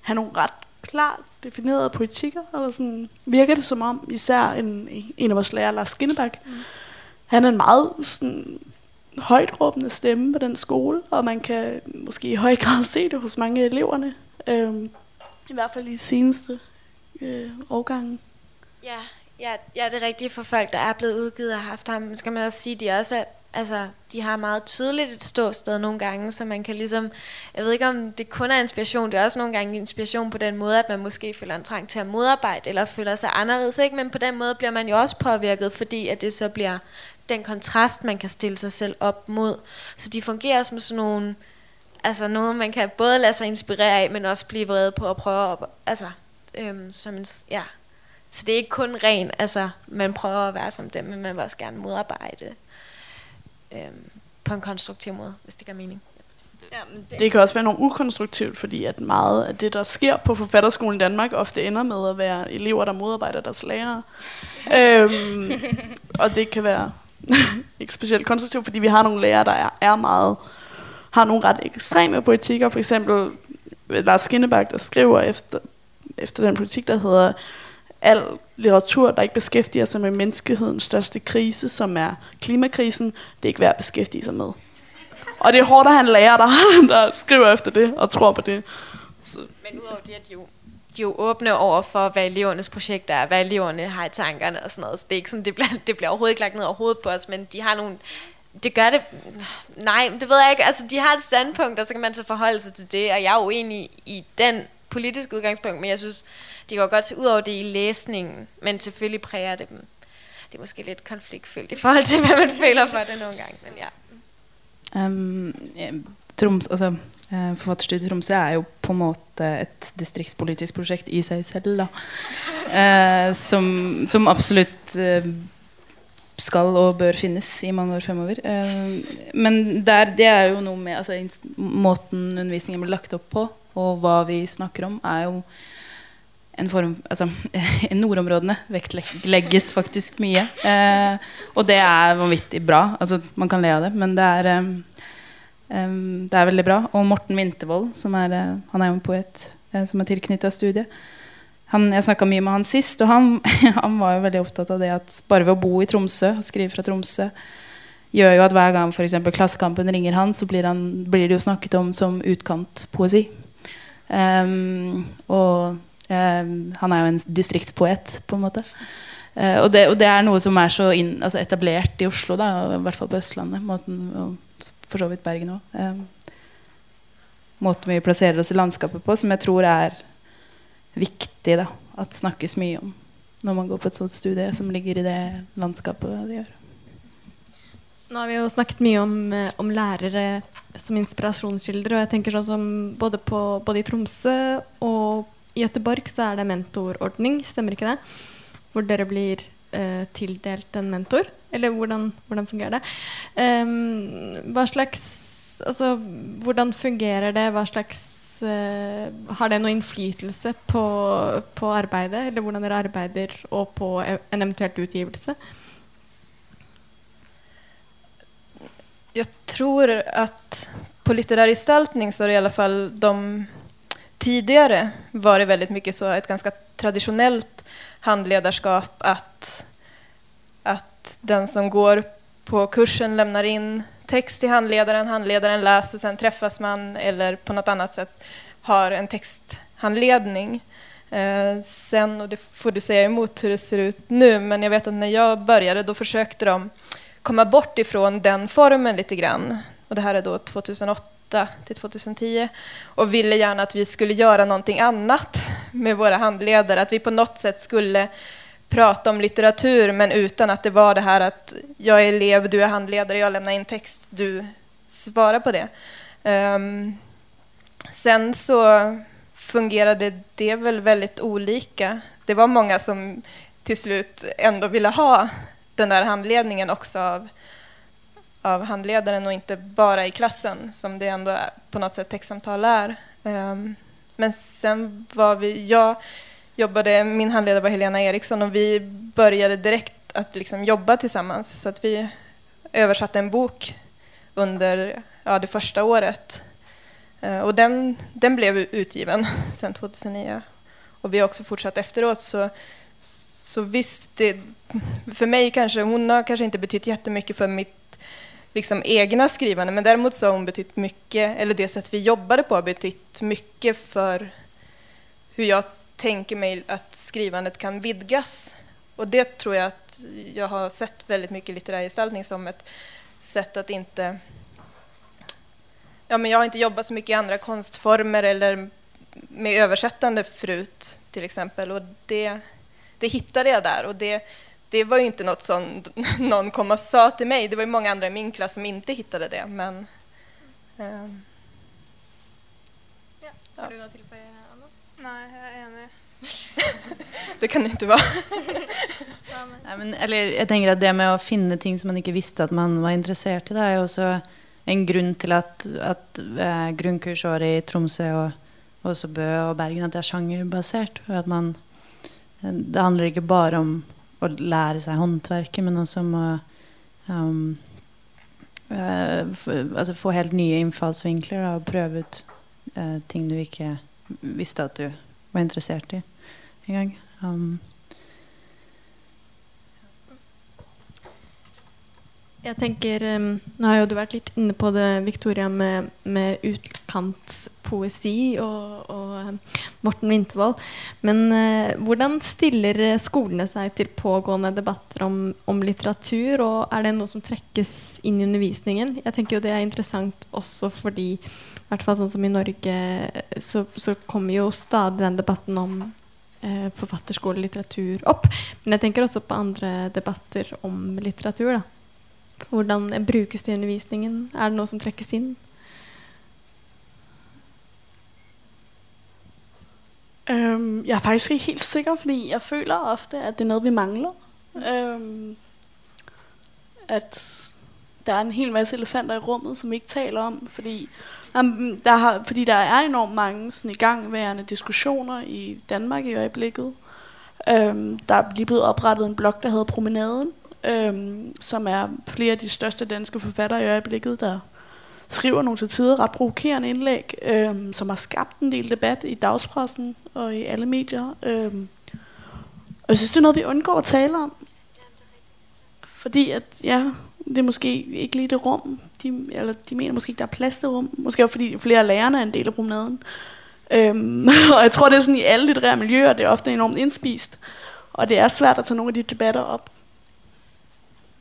have nogle ret klart definerede politikker, eller sådan, virker det som om, især en, en af vores lærere, Lars Skinnebak, mm. han er en meget sådan, højt råbende stemme på den skole, og man kan måske i høj grad se det hos mange af eleverne, øhm, i hvert fald i de seneste øh, årgange. Ja, ja, ja, det er rigtigt for folk, der er blevet udgivet og haft ham, skal man også sige, at de også er altså, de har meget tydeligt et ståsted nogle gange, så man kan ligesom, jeg ved ikke om det kun er inspiration, det er også nogle gange inspiration på den måde, at man måske føler en trang til at modarbejde, eller føler sig anderledes, ikke? men på den måde bliver man jo også påvirket, fordi at det så bliver den kontrast, man kan stille sig selv op mod. Så de fungerer som sådan nogle, altså noget, man kan både lade sig inspirere af, men også blive vred på at prøve at, altså, øhm, som en, ja. Så det er ikke kun ren, altså, man prøver at være som dem, men man vil også gerne modarbejde øh, på en konstruktiv måde, hvis det giver mening. Ja, men det... det kan også være noget ukonstruktivt, fordi at meget af det, der sker på Forfatterskolen i Danmark, ofte ender med at være elever, der modarbejder deres lærere. øhm, og det kan være ikke specielt konstruktivt, fordi vi har nogle lærere, der er, er meget har nogle ret ekstreme politikker. For eksempel Lars Skinnebak, der skriver efter, efter den politik, der hedder al litteratur, der ikke beskæftiger sig med menneskehedens største krise, som er klimakrisen, det er ikke værd at beskæftige sig med. Og det er hårdt at han lærer, der, der skriver efter det og tror på det. Så. Men udover det, at de jo, de jo åbne over for, hvad elevernes projekter er, hvad eleverne har i tankerne og sådan noget. Så det er ikke sådan, det bliver, det bliver overhovedet ikke lagt ned over hovedet på os, men de har nogle, det gør det, nej, det ved jeg ikke, altså de har et standpunkt, og så kan man så forholde sig til det, og jeg er uenig i den politiske udgangspunkt, men jeg synes, de går godt til ud over det i læsningen, men selvfølgelig præger det dem. Det er måske lidt konfliktfyldt i forhold til, hvad man føler for det nogle gange, men ja. Um, Troms, altså, uh, Forfatterstudiet i Tromsø er jo på en måte et distriktspolitisk prosjekt i seg selv. Da. Uh, som, som, absolutt uh, skal og bør finnes i mange år fremover. men der, det er jo noe med altså, måten undervisningen blir lagt opp på, og hva vi snakker om, er jo en form Altså, nordområdene vektlegges faktisk mye. Eh, og det er vanvittig bra. Altså, man kan le av det, men det er eh, Det er veldig bra. Og Morten Wintervold, som er, uh, han er jo en poet uh, som er tilknytta studiet. Han, jeg snakka mye med han sist, og han, han, var jo veldig opptatt av det at bare ved å bo i Tromsø og skrive fra Tromsø gjør jo at hver gang f.eks. Klassekampen ringer han, så blir, han, blir det jo snakket om som utkantpoesi. Um, og um, han er jo en distriktspoet, på en måte. Uh, og, det, og, det, er noe som er så inn, altså etablert i Oslo, da, i hvert fall på Østlandet. Måten, og for så vidt Bergen òg. Um, måten vi plasserer oss i landskapet på, som jeg tror er viktig da, at snakkes mye om når man går på et sånt studie som ligger i det landskapet det gjør. Nå har vi jo snakket mye om, eh, om lærere som inspirasjonskilder. Og jeg tenker sånn som både, på, både i Tromsø og i Gøteborg så er det mentorordning, stemmer ikke det? Hvor dere blir eh, tildelt en mentor. Eller hvordan, hvordan fungerer det? Um, hva slags Altså, hvordan fungerer det? Hva slags uh, Har det noe innflytelse på, på arbeidet? Eller hvordan dere arbeider, og på e-, en eventuelt utgivelse? Jag tror att på litterär gestaltning så har i alla fall de tidigare varit väldigt mycket så ett ganska traditionellt handledarskap att, att den som går på kursen lämnar in text till handledaren, handledaren läser, sen träffas man eller på något annat sätt har en texthandledning. Eh, det får du säga emot hur det ser ut nu, men jag vet att när jag började då försökte de komma bort ifrån den formen lite grann. Och det här är då 2008 till 2010 och ville gärna att vi skulle göra någonting annat med våra handledare, att vi på något sätt skulle prata om litteratur men utan att det var det här att jag är elev, du är handledare, jag lämnar in text, du svarar på det. Um, sen så fungerade det väl väldigt olika. Det var många som till slut ändå ville ha den där handledningen också av, av handledaren och inte bara i klassen som det ändå är, på något sätt textsamtal är. Um, men sen var vi, jag jobbade, min handledare var Helena Eriksson och vi började direkt att liksom jobba tillsammans så att vi översatte en bok under ja, det första året. Uh, och den, den blev utgiven sen 2009. Och vi har också fortsatt efteråt så, så visst, det, för mig kanske, hon har kanske inte betytt jättemycket för mitt liksom, egna skrivande, men däremot så har hon betytt mycket, eller det sätt vi jobbade på har betytt mycket för hur jag tänker mig att skrivandet kan vidgas. Och det tror jag att jag har sett väldigt mycket litterär gestaltning som ett sätt att inte... Ja, men jag har inte jobbat så mycket i andra konstformer eller med översättande förut, till exempel. Och det, det hittade jag där. Och det, det var ju inte något som någon kom och sa till mig. Det var ju många andra i min klass som inte hittade det. Men, um, ja. Har du noe til på Anna? Nei, jeg er enig. det kan det ikke være. Nei, men, eller, jeg tenker at Det med å finne ting som man ikke visste at man var interessert i, det er jo også en grunn til at, at eh, grunnkursåret i Tromsø og også Bø og Bergen at det er sjangerbasert. Og at man, det handler ikke bare om å lære seg håndverket, men også om å um, uh, altså få helt nye innfallsvinkler da, og prøve ut uh, ting du ikke visste at du var interessert i engang. Um, Jeg tenker, Nå har jo du vært litt inne på det, Victoria, med, med utkantpoesi og, og Morten Wintervold. Men uh, hvordan stiller skolene seg til pågående debatter om, om, litteratur? Og er det noe som trekkes inn i undervisningen? Jeg tenker jo det er interessant også fordi i hvert fall sånn som i Norge så, så kommer jo stadig den debatten om uh, litteratur opp. Men jeg tenker også på andre debatter om litteratur. da. Hvordan brukes det i undervisningen? Er det noe som trekkes inn? Um, jeg er faktisk ikke helt sikker, fordi jeg føler ofte at det er noe vi mangler. Um, at der er en hel masse elefanter i rommet som vi ikke taler om. Fordi um, der har, fordi der er enormt mange sådan, igangværende diskusjoner i Danmark i øyeblikket. Der er lige blevet en blog, der hedder Promenaden, øhm, som er flere af de største danske forfattere i øjeblikket, der skriver nogle til tider ret provokerende indlæg, øhm, som har skabt en del debat i dagspressen og i alle medier. Øhm, og jeg synes, det er noget, vi undgår at tale om. Fordi at, ja, det er måske ikke lige det rum, de, eller de mener måske ikke, der er plads til rum. Måske også fordi flere af lærerne er en del af promenaden. Øhm, og jeg tror, det er sådan i alle litterære miljøer, det er ofte enormt indspist. Og det er svært at tage nogle af de debatter op.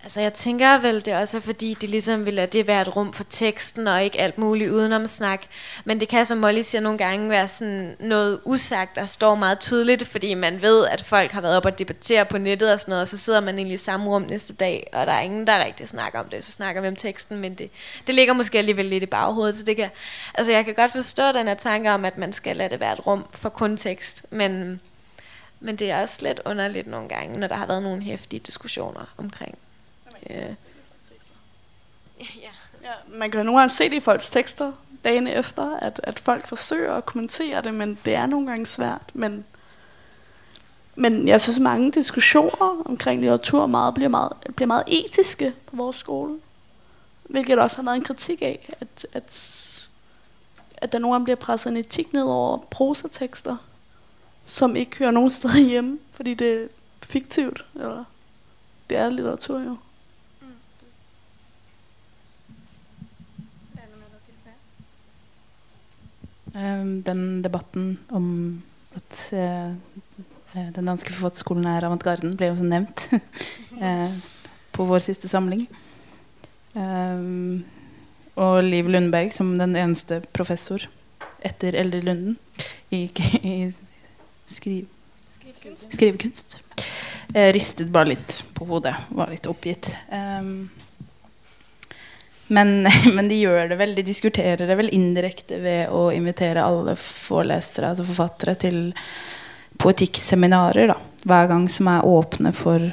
Altså jeg tænker vel, det også er fordi, de ligesom vil lade det være et rum for teksten, og ikke alt muligt udenom snak. Men det kan, som Molly siger, nogle gange være sådan noget usagt, der står meget tydeligt, fordi man ved, at folk har været op og debattere på nettet og sådan og så sidder man egentlig i samme rum næste dag, og der er ingen, der rigtig snakker om det. Så snakker vi om teksten, men det, det ligger måske alligevel lidt i baghovedet, så det kan, altså jeg kan godt forstå den her tanke om, at man skal lade det være et rum for kun tekst, men, men det er også lidt underligt nogle gange, når der har været nogle hæftige diskussioner omkring Ja. Man kan nogle gange se det i folks tekster dagen efter, at, at folk forsøger at kommentere det, men det er nogle gange svært. Men, men jeg synes, mange diskussioner omkring litteratur meget bliver, meget, bliver meget etiske på vores skole. Hvilket også har været en kritik af, at, at, at der nogle gange bliver presset en etik ned over prosatekster, som ikke hører nogen steder hjemme, fordi det er fiktivt, eller det er litteratur jo. Eh, Den debatten om at eh, eh, den danske forfatterskolen er avantgarden, ble jo også nevnt eh, på vår siste samling. Eh, og Liv Lundberg som den eneste professor etter Eldre Lunden i, i skriv, skrivekunst. Eh, ristet bare litt på hodet, var litt oppgitt. Um, men, men de gjør det vel, de diskuterer det vel indirekte ved å invitere alle forelesere, altså forfattere, til poetikkseminarer da, hver gang som er åpne for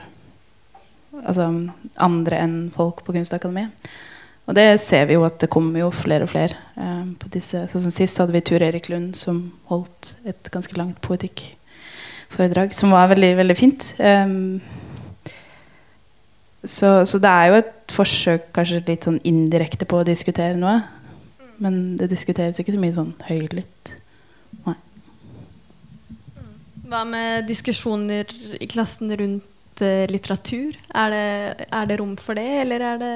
altså, andre enn folk på Kunstakademiet. Og det ser vi jo at det kommer jo flere og flere. Eh, på disse, sånn som Sist hadde vi Tur Erik Lund som holdt et ganske langt poetikkforedrag, som var veldig, veldig fint. Um, så, så det er jo et forsøk kanskje litt sånn indirekte på å diskutere noe. Men det diskuteres ikke så mye sånn høylytt. Nei. Hva med diskusjoner i klassen rundt eh, litteratur? Er det, er det rom for det, eller er det,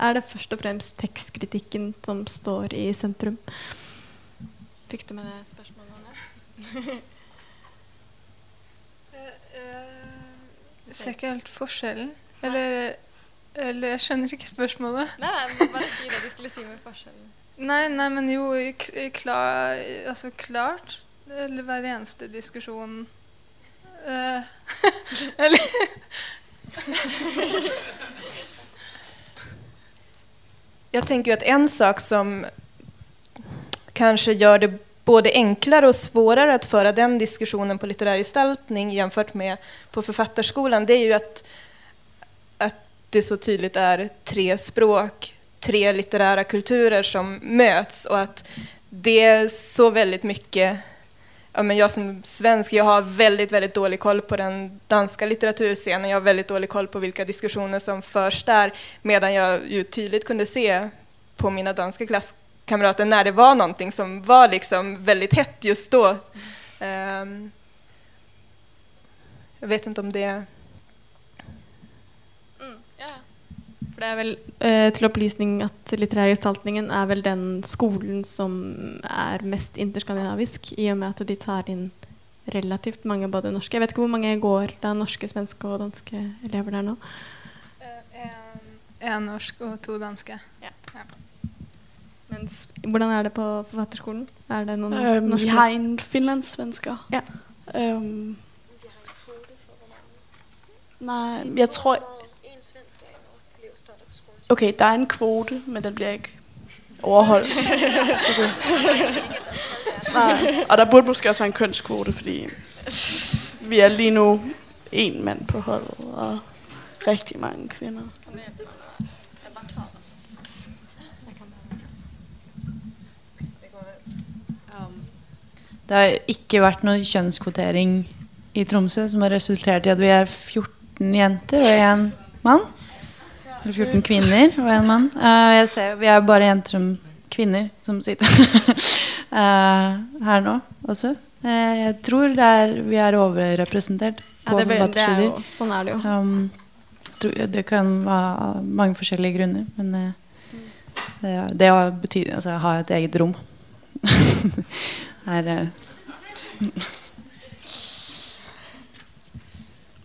er det først og fremst tekstkritikken som står i sentrum? Fikk du med det spørsmålet? Anne? Jeg ser ikke helt forskjellen. Eller, eller jeg skjønner ikke spørsmålet. Nei, nei, bare si det du skulle si med forskjellen. Nei, nei, men jo klar, altså klart. Eller hver eneste diskusjon eh, Eller Jeg tenker jo at en sak som kanskje gjør det både enklere og svårare å føre den diskusjonen på litterær gestaltning sammenlignet med på forfatterskolen, det er jo att det så tydligt är tre språk, tre litterära kulturer som möts och att det är så väldigt mycket Ja, men jag som svensk jag har väldigt, väldigt dålig koll på den danska litteraturscenen. Jag har väldigt dålig koll på vilka diskussioner som förs där. Medan jag ju tydligt kunde se på mina danska klasskamrater när det var någonting som var liksom väldigt hett just då. Um, jag vet inte om det... For det er vel eh, til opplysning at litterærgestaltningen er vel den skolen som er mest interskandinavisk, i og med at de tar inn relativt mange både norske Jeg vet ikke hvor mange går det er norske, svenske og danske elever der nå. En norsk og to danske. Mens, hvordan er det på forfatterskolen? Er det noen um, norske har finlandssvensker. Ja. Um, Nei, jeg tror... Okay, der er en kvote, men den bliver ikke overholdt. Nej. Og der burde måske også være en kønskvote, fordi vi er lige nu en mand på holdet, og rigtig mange kvinder. Det har ikke vært noe kjønnskvotering i Tromsø som har resultert i at vi er 14 jenter og én mann. Eller 14 kvinner og én mann. Uh, ser, vi er bare jenter som kvinner som sitter uh, her nå også. Uh, jeg tror er, vi er overrepresentert Ja, på er forfatterstudier. sånn er det jo. Um, tror- det kan av mange forskjellige grunner, men det, det å bety, altså, ha et eget rom er eh,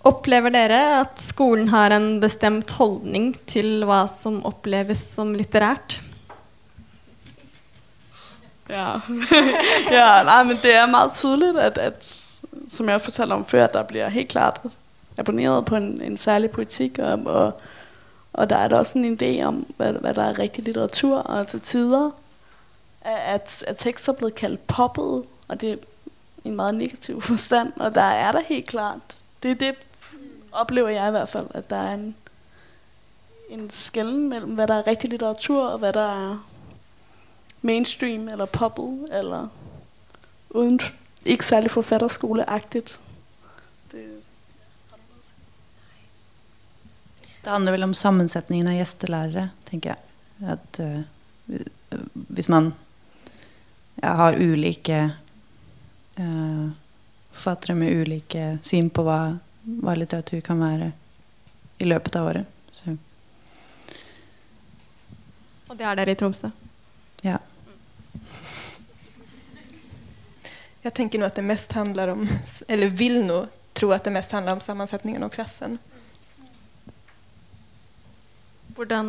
Opplever dere at skolen har en bestemt holdning til hva som oppleves som litterært? Ja. ja, nei, men det er meget tydelig at, at som jeg fortalte om før, der blir helt klart abonneret på en, en særlig politikk. og, og, og der er det også en idé om, hva, hva der er riktig litteratur, og til tider er, at, at tekster er blitt kalt poppet, og det er i en veldig negativ forstand, og der er det helt klart, det er det, oplever jeg i hvert fald, at der er en, en skælden mellem, hvad der er rigtig litteratur, og hvad der er mainstream eller poppet eller uden ikke særlig forfatterskoleagtigt. Det, Det handler vel om sammensetningen av gjestelærere, tenker jeg. At uh, hvis man ja, har ulike uh, forfattere med ulike syn på hva, hva litteratur kan være i løpet av året. Så Og det er dere i Tromsø. ja. Jeg tenker nå at det mest handler om, eller vil nå tro at det mest handler om sammensetningen av klassen. Hvordan,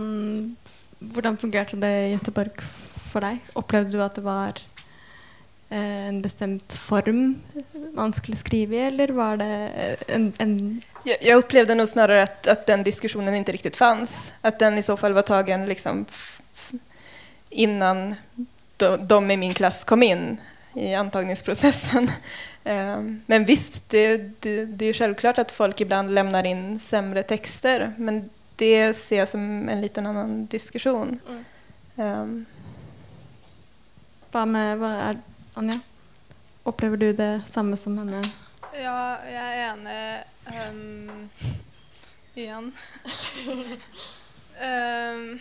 hvordan fungerte det i Göteborg for deg? Opplevde du at det var en bestemt form man skulle skrive i, eller var det eh, en, en Jag, jag upplevde nog snarare att, att den diskussionen inte riktigt fanns. Att den i så fall var tagen liksom innan de, de i min klass kom in i antagningsprocessen. Ehm, Men visst, det, det, det är självklart att folk ibland lämnar in sämre texter. Men det ser jag som en liten annan diskussion. Um. Hva med hva er, Anja? Opplever du det samme som henne? Ja, jeg er enig um, igjen. um,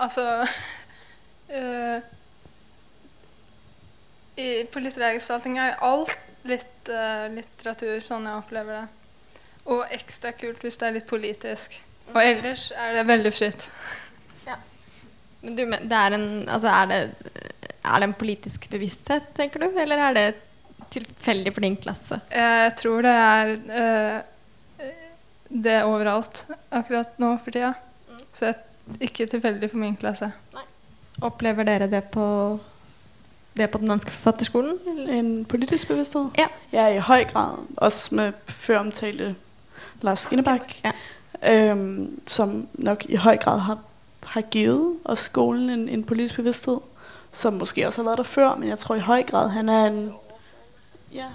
altså uh, i, På litterær gestalting er alt litt uh, litteratur, sånn jeg opplever det. Og ekstra kult hvis det er litt politisk. Og ellers er det veldig fritt. Men du, det er, en, altså er, det, er det en politisk bevissthet, tenker du? Eller er det tilfeldig for din klasse? Jeg tror det er uh, det overalt akkurat nå for tida. Så det er ikke tilfeldig for min klasse. Opplever dere det på, det på den danske forfatterskolen? eller? en politisk bevidsthed? Ja. Ja, i høj grad. Også med før omtalte Lars Skinnebak, Ja. øhm, som nok i høj grad har, har givet os skolen en, en politisk bevidsthed, som måske også har været der før, men jeg tror i høj grad, han er en... Ja,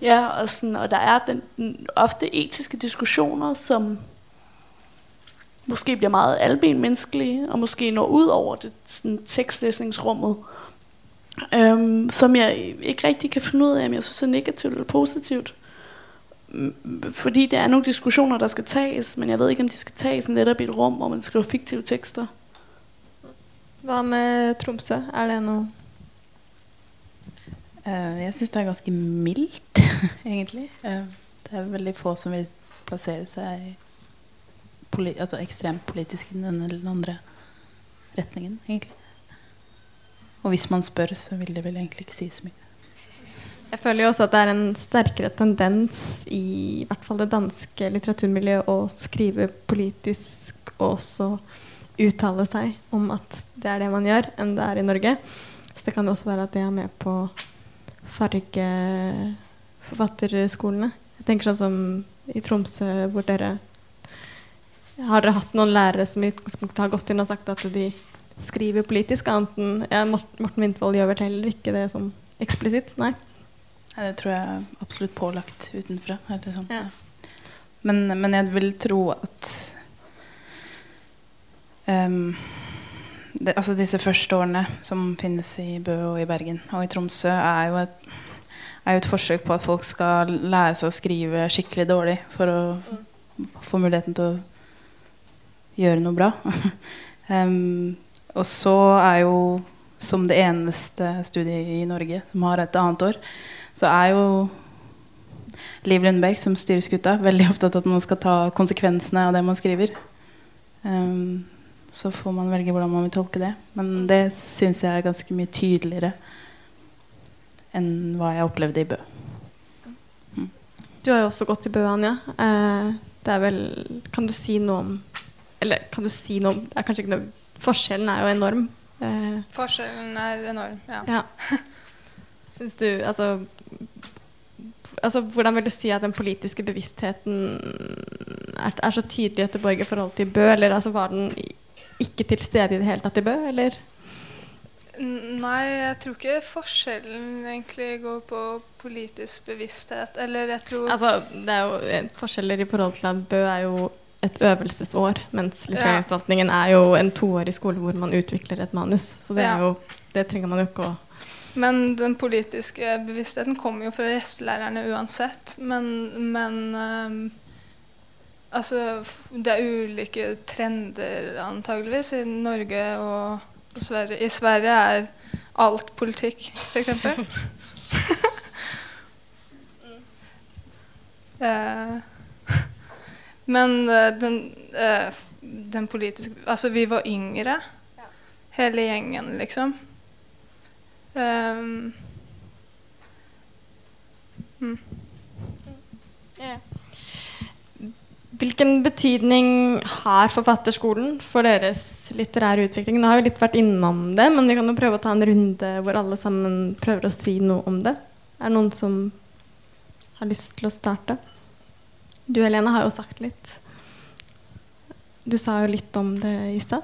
ja og, sådan, og der er den, den ofte etiske diskussioner, som måske bliver meget alben menneskelige, og måske når ud over det sådan, tekstlæsningsrummet, øhm, som jeg ikke rigtig kan finde ud af, om jeg synes er negativt eller positivt. Fordi det er nogle diskussioner, der skal tages, men jeg ved ikke, om de skal tages netop i et rum, hvor man skriver fiktive tekster. Hva med Tromsø? Er det noe uh, jeg syns det er ganske mildt, egentlig. Uh, det er veldig få som vil plassere seg poli altså ekstremt politisk i den ene eller den andre retningen, egentlig. Og hvis man spør, så vil det vel egentlig ikke si så mye. Jeg føler jo også at det er en sterkere tendens i, i hvert fall det danske litteraturmiljøet å skrive politisk og også uttale seg om at det er det man gjør, enn det er i Norge. Så det kan også være at det er med på fargeforfatterskolene. Jeg tenker sånn som i Tromsø, hvor dere Har dere hatt noen lærere som i utgangspunktet har gått inn og sagt at de skriver politisk, annet enn ja, Morten Wintvold gjør vel heller ikke det som eksplisitt? Nei. Det tror jeg er absolutt pålagt utenfra. Eller sånn. Ja. Men, men jeg vil tro at um, det, altså disse første årene som finnes i Bø og i Bergen og i Tromsø, er jo et, er jo et forsøk på at folk skal lære seg å skrive skikkelig dårlig for å få muligheten til å gjøre noe bra. um, og så er jo, som det eneste studiet i Norge som har et annet år, så er jo Liv Lundberg, som styrer skuta, veldig opptatt av at man skal ta konsekvensene av det man skriver. Um, så får man velge hvordan man vil tolke det. Men det syns jeg er ganske mye tydeligere enn hva jeg opplevde i Bø. Du har jo også gått i Bø, Anja. Eh, det er vel Kan du si noe om Eller kan du si noe om Det er kanskje ikke noe Forskjellen er jo enorm. Eh, Forskjellen er enorm, ja. ja. Syns du Altså Altså, hvordan vil du si at den politiske bevisstheten er, er så tydelig i Göteborg i forhold til Bø? Eller altså, var den ikke til stede i det hele tatt i Bø, eller? Nei, jeg tror ikke forskjellen egentlig går på politisk bevissthet. Eller jeg tror Altså, det er jo eh, forskjeller i forhold til at Bø er jo et øvelsesår, mens Litteraturforvaltningen er jo en toårig skole hvor man utvikler et manus. Så det, Ja. jo, det trenger man jo ikke å Men den politiske bevisstheten kommer jo fra gjestelærerne uansett. Men, men um, Altså, det er ulike trender antageligvis i Norge og, Sverige. I Sverige er alt politikk, f.eks. eh, men eh, den, eh, den politiske Altså, vi var yngre, hele gjengen, liksom. Ehm, mm. Hvilken betydning har forfatterskolen for deres litterære utvikling? Nå har vi litt vært innom det, men vi kan jo prøve å ta en runde hvor alle sammen prøver å si noe om det. Er det noen som har lyst til å starte? Du Helene har jo sagt litt. Du sa jo litt om det i stad.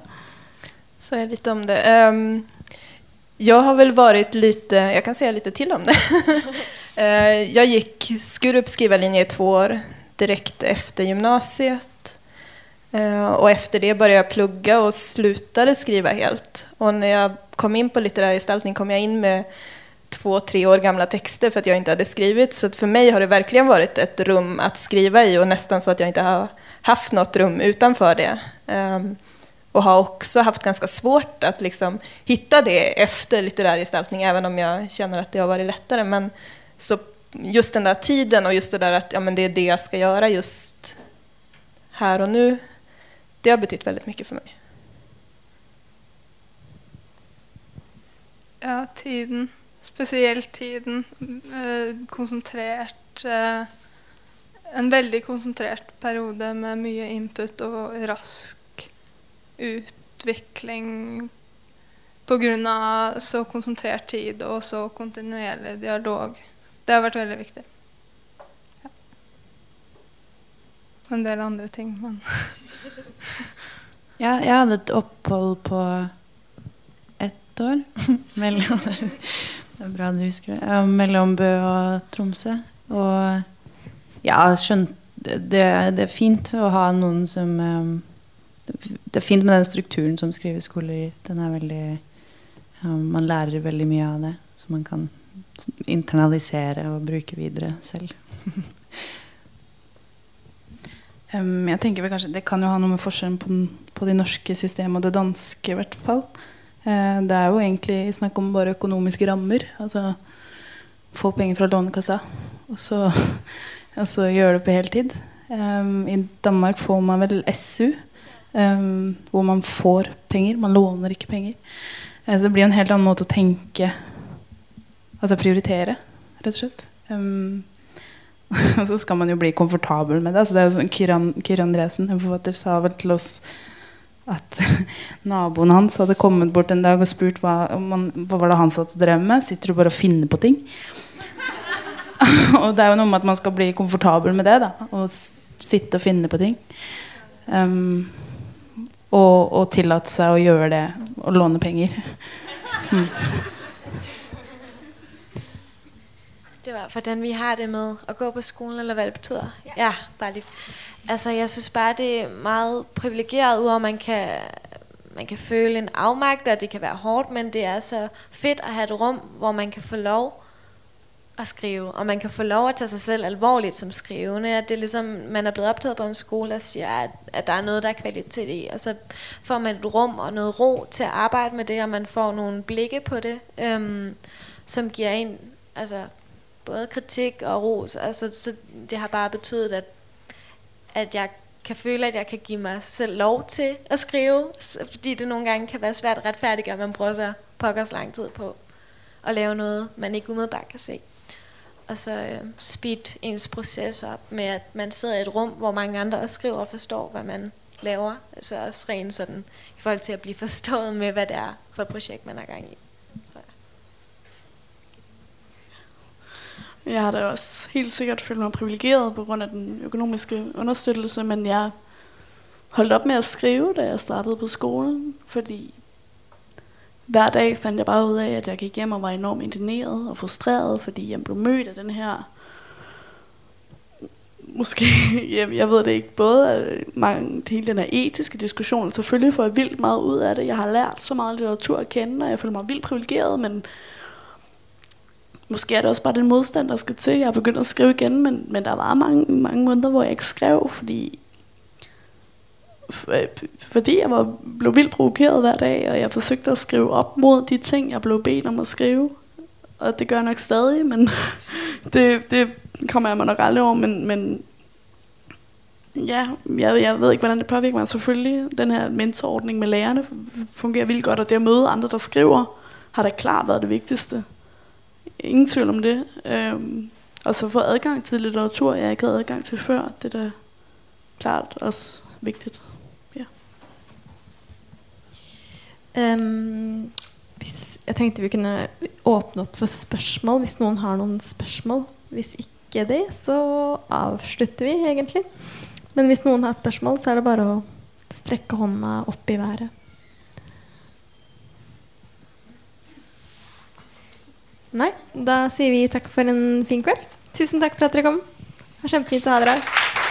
Sa jeg litt om det? Ehm, jag har väl varit lite, jag kan säga lite till om det. Eh, jag gick Skurup skrivarlinje i två år direkt efter gymnasiet. Eh, och efter det började jag plugga och slutade skriva helt. Och när jag kom in på litterär gestaltning kom jag in med två, tre år gamla texter för att jag inte hade skrivit. Så för mig har det verkligen varit ett rum att skriva i och nästan så att jag inte har haft något rum utanför det. Och har också haft ganska svårt att liksom hitta det efter litterär gestaltning, även om jag känner att det har varit lättare. Men så just den där tiden och just det där att ja, men det är det jag ska göra just här och nu, det har betytt väldigt mycket för mig. Ja, tiden. Spesielt tiden. Eh, konsentrert eh, En veldig konsentrert periode med mye input og rask utvikling av så konsentrert tid og så kontinuerlig dialog. Det har vært veldig viktig. Ja. Og en del andre ting, men Ja, jeg hadde et opphold på ett år. mellom, det er bra du husker det. Mellom Bø og Tromsø. Og ja, skjønt, det, det er fint å ha noen som eh, Det er fint med den strukturen som skriveskoler gir. Den er veldig um, Man lærer veldig mye av det, så man kan internalisere og bruke videre selv. um, jeg tenker vel kanskje Det kan jo ha noe med forskjellen på, den, på de norske systemet og det danske, i hvert fall. Uh, det er jo egentlig snakk om bare økonomiske rammer. Altså få penger fra Lånekassa, og så, og så gjøre det på heltid. Um, I Danmark får man vel SU, em, hvor man får penger. Man låner ikke penger. Uh, så det blir en helt annen måte å tenke Altså prioritere, rett og slett. Um, og så skal man jo bli komfortabel med det. Altså det er jo sånn Kiran, Kiran Andresen, en forfatter, sa vel til oss at naboen hans hadde kommet bort en dag og spurt hva, om han, hva var det han satt og drev med. Sitter du bare og finner på ting? og det er jo noe med at man skal bli komfortabel med det. da Og sitte og finne på ting. Um, og, og tillate seg å gjøre det og låne penger. Mm. Det var, hvordan vi har det med å gå på skolen, eller hva det betyder. Ja, bare litt. Altså, jeg synes bare, det er meget privilegert, man kan, man kan føle en avmakt, og det kan være hårdt, men det er så fedt å ha et rom hvor man kan få lov at skrive, og man kan få lov at tage sig selv alvorligt som skrivende, at det er ligesom, man er blevet optaget på en skole og siger, at, at der er noget, der er kvalitet i, og så får man et rum og noget ro til at arbejde med det, og man får nogle blikke på det, øhm, som giver en altså, både kritik og ros, altså, så det har bare betydet, at, at jeg kan føle, at jeg kan give mig selv lov til at skrive, fordi det nogle gange kan være svært at retfærdiggøre, at man bruger så pokkers lang tid på at lave noget, man ikke umiddelbart kan se. Og så øh, speed ens proces op med, at man sidder i et rum, hvor mange andre også skriver og forstår, hvad man laver. Altså også rent sådan, i forhold til at blive forstået med, hvad det er for et projekt, man er gang i. Jeg har da også helt sikkert følt mig privilegeret på grund af den økonomiske understøttelse, men jeg holdt op med at skrive, da jeg startede på skolen, fordi hver dag fandt jeg bare ud af, at jeg gik hjem og var enormt indigneret og frustreret, fordi jeg blev mødt af den her måske, jeg, jeg ved det ikke, både mange, hele den her etiske diskussion, selvfølgelig får jeg vildt meget ud af det. Jeg har lært så meget litteratur at kende, og jeg føler mig vildt privilegeret, men måske er det også bare den modstand, der skal til. Jeg har begyndt at skrive igen, men, men der var mange, mange måneder, hvor jeg ikke skrev, fordi fordi jeg var, blev vildt provokeret hver dag, og jeg forsøgte at skrive op mod de ting, jeg blev bedt om at skrive. Og det gør jeg nok stadig, men det, det kommer jeg mig nok aldrig over. Men, men ja, jeg, jeg ved ikke, hvordan det påvirker mig. Selvfølgelig, den her mentorordning med lærerne fungerer vildt godt, og det at møde andre, der skriver, har da klart været det vigtigste. Ingen tvivl om det. Øhm, og så få adgang til litteratur, jeg ikke havde adgang til før, det er da klart også vigtigt. Ja. Ehm, hvis, jeg tenkte vi kunne åpne opp for spørsmål hvis noen har noen spørsmål. Hvis ikke det, så avslutter vi egentlig. Men hvis noen har spørsmål, så er det bare å strekke hånda opp i været. Nei, da sier vi takk for en fin kveld. Tusen takk for at dere kom. Det var kjempefint å ha dere her.